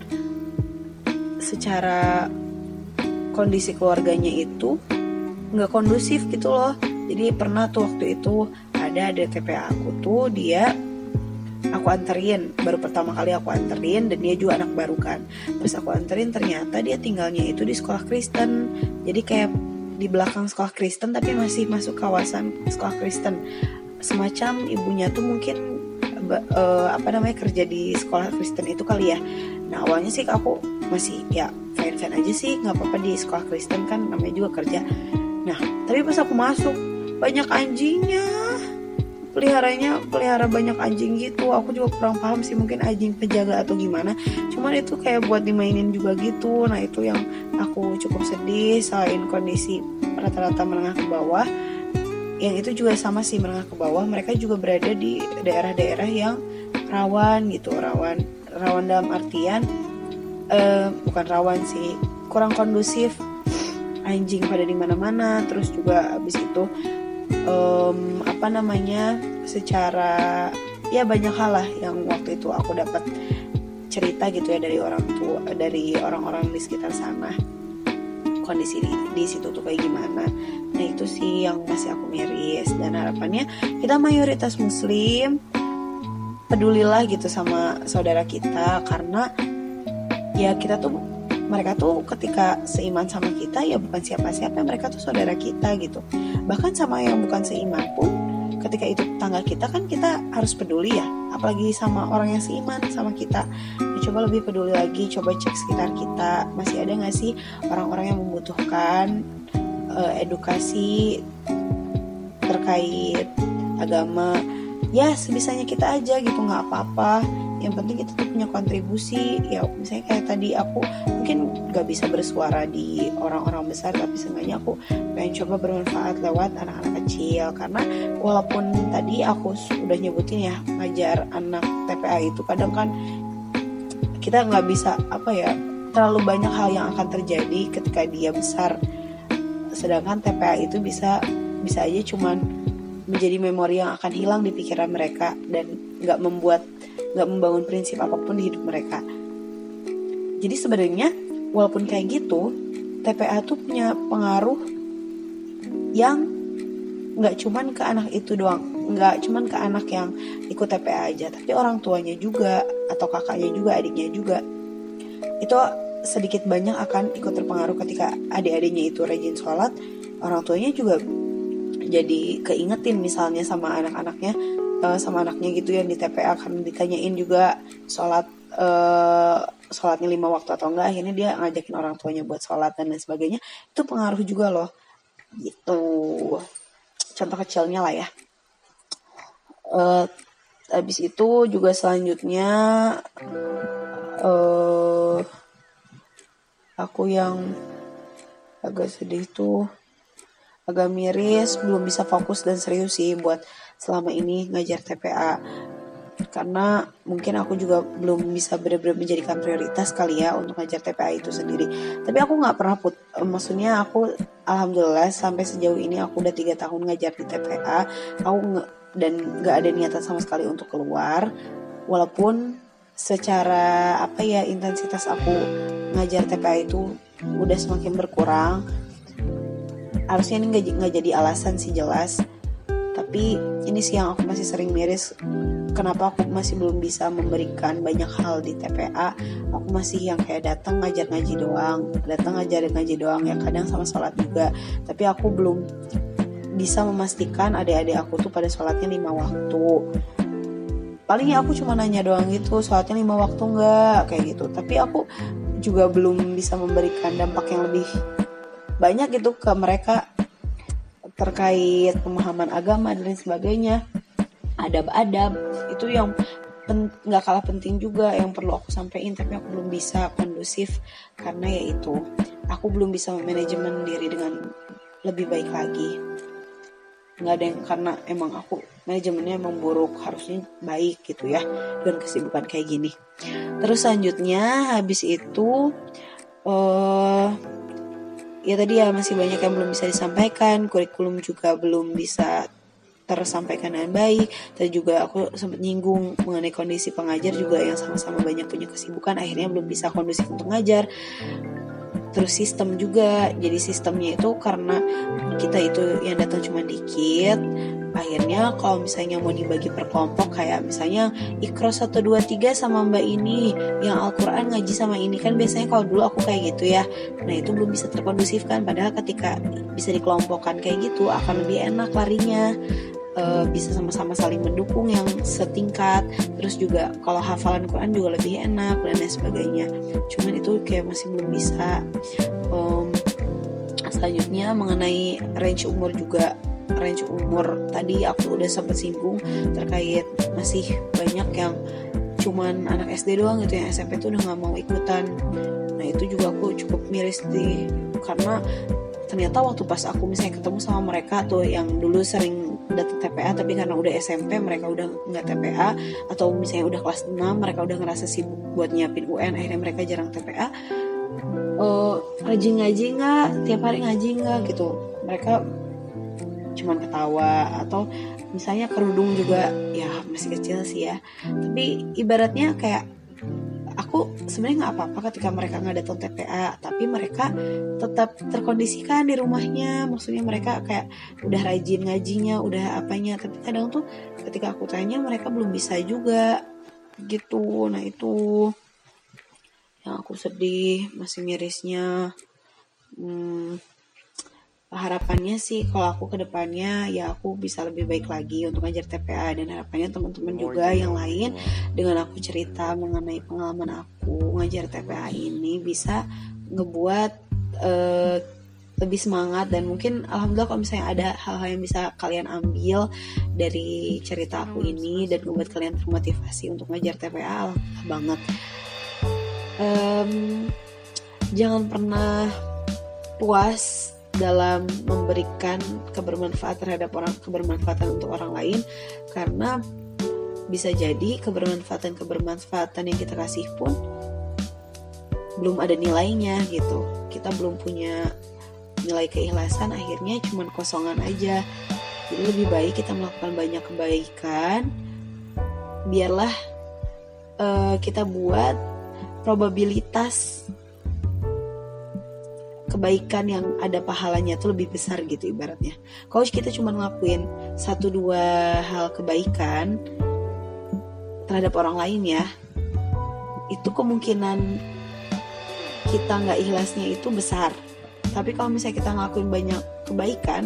secara kondisi keluarganya itu nggak kondusif gitu loh. Jadi pernah tuh waktu itu ada ada aku tuh dia aku anterin baru pertama kali aku anterin dan dia juga anak baru kan. Terus aku anterin ternyata dia tinggalnya itu di sekolah Kristen. Jadi kayak di belakang sekolah Kristen tapi masih masuk kawasan sekolah Kristen. Semacam ibunya tuh mungkin uh, apa namanya kerja di sekolah Kristen itu kali ya. Nah awalnya sih aku masih ya fine fine aja sih nggak apa-apa di sekolah Kristen kan namanya juga kerja. Nah tapi pas aku masuk banyak anjingnya peliharanya pelihara banyak anjing gitu. Aku juga kurang paham sih mungkin anjing penjaga atau gimana. Cuman itu kayak buat dimainin juga gitu. Nah itu yang aku cukup sedih selain kondisi rata-rata menengah ke bawah. Yang itu juga sama sih menengah ke bawah. Mereka juga berada di daerah-daerah yang rawan gitu. Rawan rawan dalam artian uh, bukan rawan sih kurang kondusif. Anjing pada di mana-mana terus juga habis itu um, apa namanya secara ya banyak hal lah yang waktu itu aku dapat cerita gitu ya dari orang tua dari orang-orang di sekitar sana. Kondisi di, di situ tuh kayak gimana. Nah itu sih yang masih aku miris. Dan harapannya kita mayoritas muslim pedulilah gitu sama saudara kita. Karena ya kita tuh mereka tuh ketika seiman sama kita ya bukan siapa-siapa mereka tuh saudara kita gitu. Bahkan sama yang bukan seiman pun ketika itu tetangga kita kan kita harus peduli ya. Apalagi sama orang yang seiman sama kita. Ya, coba lebih peduli lagi coba cek sekitar kita. Masih ada nggak sih orang-orang yang membutuhkan uh, edukasi terkait agama? Ya sebisanya kita aja gitu nggak apa-apa yang penting kita tuh punya kontribusi. Ya misalnya kayak tadi aku mungkin gak bisa bersuara di orang-orang besar tapi seenggaknya aku pengen coba bermanfaat lewat anak-anak kecil. Karena walaupun tadi aku sudah nyebutin ya ngajar anak TPA itu kadang kan kita nggak bisa apa ya terlalu banyak hal yang akan terjadi ketika dia besar. Sedangkan TPA itu bisa bisa aja cuman menjadi memori yang akan hilang di pikiran mereka dan nggak membuat nggak membangun prinsip apa pun di hidup mereka. Jadi sebenarnya walaupun kayak gitu, TPA tuh punya pengaruh yang nggak cuman ke anak itu doang, nggak cuman ke anak yang ikut TPA aja, tapi orang tuanya juga atau kakaknya juga, adiknya juga. Itu sedikit banyak akan ikut terpengaruh ketika adik-adiknya itu rajin sholat, orang tuanya juga jadi keingetin misalnya sama anak-anaknya uh, sama anaknya gitu yang di TPA akan ditanyain juga sholat uh, sholatnya lima waktu atau enggak akhirnya dia ngajakin orang tuanya buat sholat dan lain sebagainya. Itu pengaruh juga loh. Gitu. Contoh kecilnya lah ya. Uh, habis itu juga selanjutnya uh, aku yang agak sedih tuh agak miris belum bisa fokus dan serius sih buat selama ini ngajar TPA karena mungkin aku juga belum bisa benar-benar menjadikan prioritas kali ya untuk ngajar TPA itu sendiri. Tapi aku nggak pernah put eh, maksudnya aku alhamdulillah sampai sejauh ini aku udah tiga tahun ngajar di TPA aku nge dan nggak ada niatan sama sekali untuk keluar. Walaupun secara apa ya intensitas aku ngajar TPA itu udah semakin berkurang. Harusnya ini nggak jadi alasan sih jelas tapi ini sih yang aku masih sering miris kenapa aku masih belum bisa memberikan banyak hal di TPA aku masih yang kayak datang ngajar ngaji doang datang ngajar ngaji doang ya kadang sama sholat juga. Tapi aku belum bisa memastikan adik-adik aku tuh pada sholatnya lima waktu. Paling ya aku cuma nanya doang gitu sholatnya lima waktu nggak? Kayak gitu. Tapi aku juga belum bisa memberikan dampak yang lebih banyak gitu ke mereka terkait pemahaman agama dan lain sebagainya. Adab-adab itu yang nggak kalah penting juga yang perlu aku sampaikan tapi aku belum bisa kondusif karena yaitu aku belum bisa manajemen diri dengan lebih baik lagi. Nggak ada yang karena emang aku manajemennya emang buruk harusnya baik gitu ya dengan kesibukan kayak gini. Terus selanjutnya habis itu uh, ya tadi ya masih banyak yang belum bisa disampaikan kurikulum juga belum bisa tersampaikan dengan baik. Dan juga aku sempat nyinggung mengenai kondisi pengajar juga yang sama-sama banyak punya kesibukan akhirnya belum bisa kondusif untuk ngajar. Terus sistem juga jadi sistemnya itu karena kita itu yang datang cuma dikit akhirnya kalau misalnya mau dibagi per kelompok kayak misalnya ikro 1, 2, 3 sama mbak ini yang Al-Quran ngaji sama ini kan biasanya kalau dulu aku kayak gitu ya. Nah itu belum bisa terkondusif kan padahal ketika bisa dikelompokkan kayak gitu akan lebih enak larinya. Uh, bisa sama-sama saling mendukung yang setingkat terus juga kalau hafalan Quran juga lebih enak dan lain sebagainya. Cuman itu kayak masih belum bisa. Um, selanjutnya mengenai range umur juga range umur tadi aku udah sempat singgung terkait masih banyak yang cuman anak SD doang gitu yang SMP tuh udah nggak mau ikutan. Nah itu juga aku cukup miris di karena ternyata waktu pas aku misalnya ketemu sama mereka tuh yang dulu sering datang TPA tapi karena udah SMP mereka udah nggak TPA atau misalnya udah kelas 6 mereka udah ngerasa sibuk buat nyiapin UN akhirnya mereka jarang TPA uh, eh, rajin ngaji nggak? Tiap hari ngaji nggak? Gitu. Mereka cuman ketawa atau misalnya kerudung juga ya masih kecil sih ya. Tapi ibaratnya kayak aku sebenarnya nggak apa-apa ketika mereka nggak datang TPA tapi mereka tetap terkondisikan di rumahnya. Maksudnya mereka kayak udah rajin ngajinya udah apanya. Tapi kadang tuh ketika aku tanya mereka belum bisa juga. Gitu nah itu yang aku sedih masih mirisnya. Hmm, harapannya sih kalau aku ke depannya ya aku bisa lebih baik lagi untuk ngajar TPA dan harapannya teman-teman juga yang lain dengan aku cerita mengenai pengalaman aku ngajar TPA ini bisa ngebuat uh, lebih semangat. Dan mungkin alhamdulillah kalau misalnya ada hal-hal yang bisa kalian ambil dari cerita aku ini dan ngebuat kalian termotivasi untuk ngajar TPA alhamdulillah banget. Um, jangan pernah puas dalam memberikan kebermanfaat terhadap orang kebermanfaatan untuk orang lain karena bisa jadi kebermanfaatan kebermanfaatan yang kita kasih pun belum ada nilainya gitu. Kita belum punya nilai keikhlasan akhirnya cuman kosongan aja. Jadi lebih baik kita melakukan banyak kebaikan biarlah uh, kita buat probabilitas kebaikan yang ada pahalanya tuh lebih besar gitu ibaratnya. Kalau kita cuma ngelakuin satu dua hal kebaikan terhadap orang lain ya, itu kemungkinan kita nggak ikhlasnya itu besar. Tapi kalau misalnya kita ngelakuin banyak kebaikan,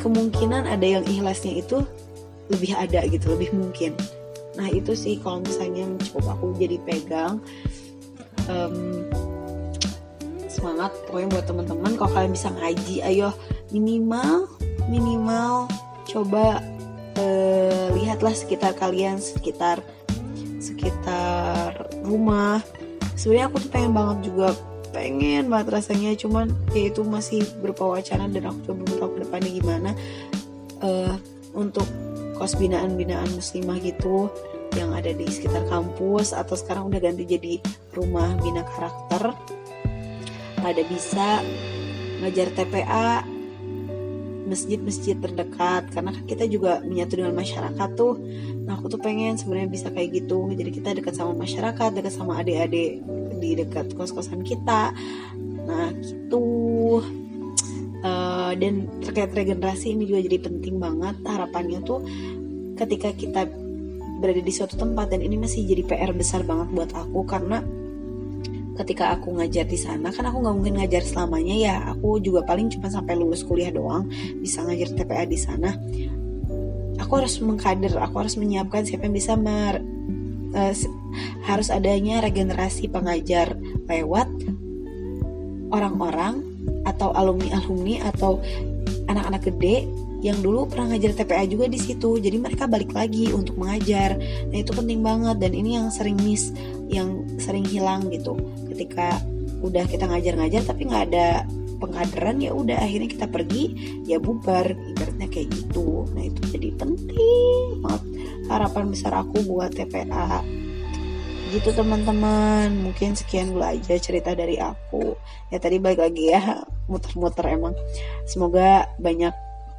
kemungkinan ada yang ikhlasnya itu lebih ada gitu, lebih mungkin. Nah itu sih kalau misalnya coba aku jadi pegang. Um, semangat. Pokoknya buat teman-teman kalau kalian bisa ngaji ayo minimal minimal coba uh, lihatlah sekitar kalian sekitar sekitar rumah. Sebenarnya aku tuh pengen banget juga pengen banget rasanya cuman ya itu masih berupa wacana dan aku coba belum tahu ke depannya gimana. Uh, untuk kos binaan-binaan muslimah gitu yang ada di sekitar kampus atau sekarang udah ganti jadi rumah bina karakter pada bisa ngajar TPA masjid-masjid terdekat. Karena kan kita juga menyatu dengan masyarakat tuh. Nah aku tuh pengen sebenarnya bisa kayak gitu. Jadi kita dekat sama masyarakat dekat sama adik-adik di dekat kos-kosan kita. Nah gitu. Uh, dan terkait regenerasi ini juga jadi penting banget. Harapannya tuh ketika kita berada di suatu tempat dan ini masih jadi PR besar banget buat aku. Karena ketika aku ngajar di sana kan aku nggak mungkin ngajar selamanya ya. Aku juga paling cuma sampai lulus kuliah doang bisa ngajar TPA di sana. Aku harus mengkader aku harus menyiapkan siapa yang bisa mer uh, harus adanya regenerasi pengajar lewat orang-orang atau alumni-alumni atau anak-anak gede yang dulu pernah ngajar TPA juga di situ. Jadi mereka balik lagi untuk mengajar. Nah itu penting banget dan ini yang sering miss yang sering hilang gitu ketika udah kita ngajar-ngajar tapi nggak ada pengkaderan ya udah akhirnya kita pergi ya bubar ibaratnya kayak gitu. Nah itu jadi penting banget. Harapan besar aku buat TPA gitu teman-teman. Mungkin sekian dulu aja cerita dari aku. Ya tadi balik lagi ya muter-muter emang. Semoga banyak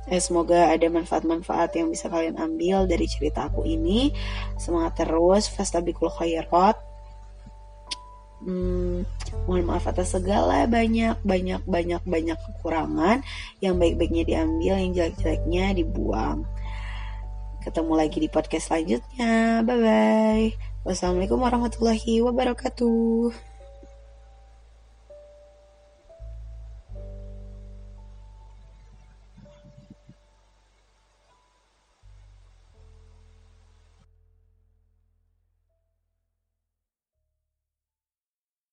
eh, semoga ada manfaat-manfaat yang bisa kalian ambil dari cerita aku ini. Semangat terus. Fastabikul khairat hmm, mohon maaf atas segala banyak banyak banyak banyak kekurangan yang baik-baiknya diambil yang jelek-jeleknya dibuang. Ketemu lagi di podcast selanjutnya. Bye bye wassalamualaikum warahmatullahi wabarakatuh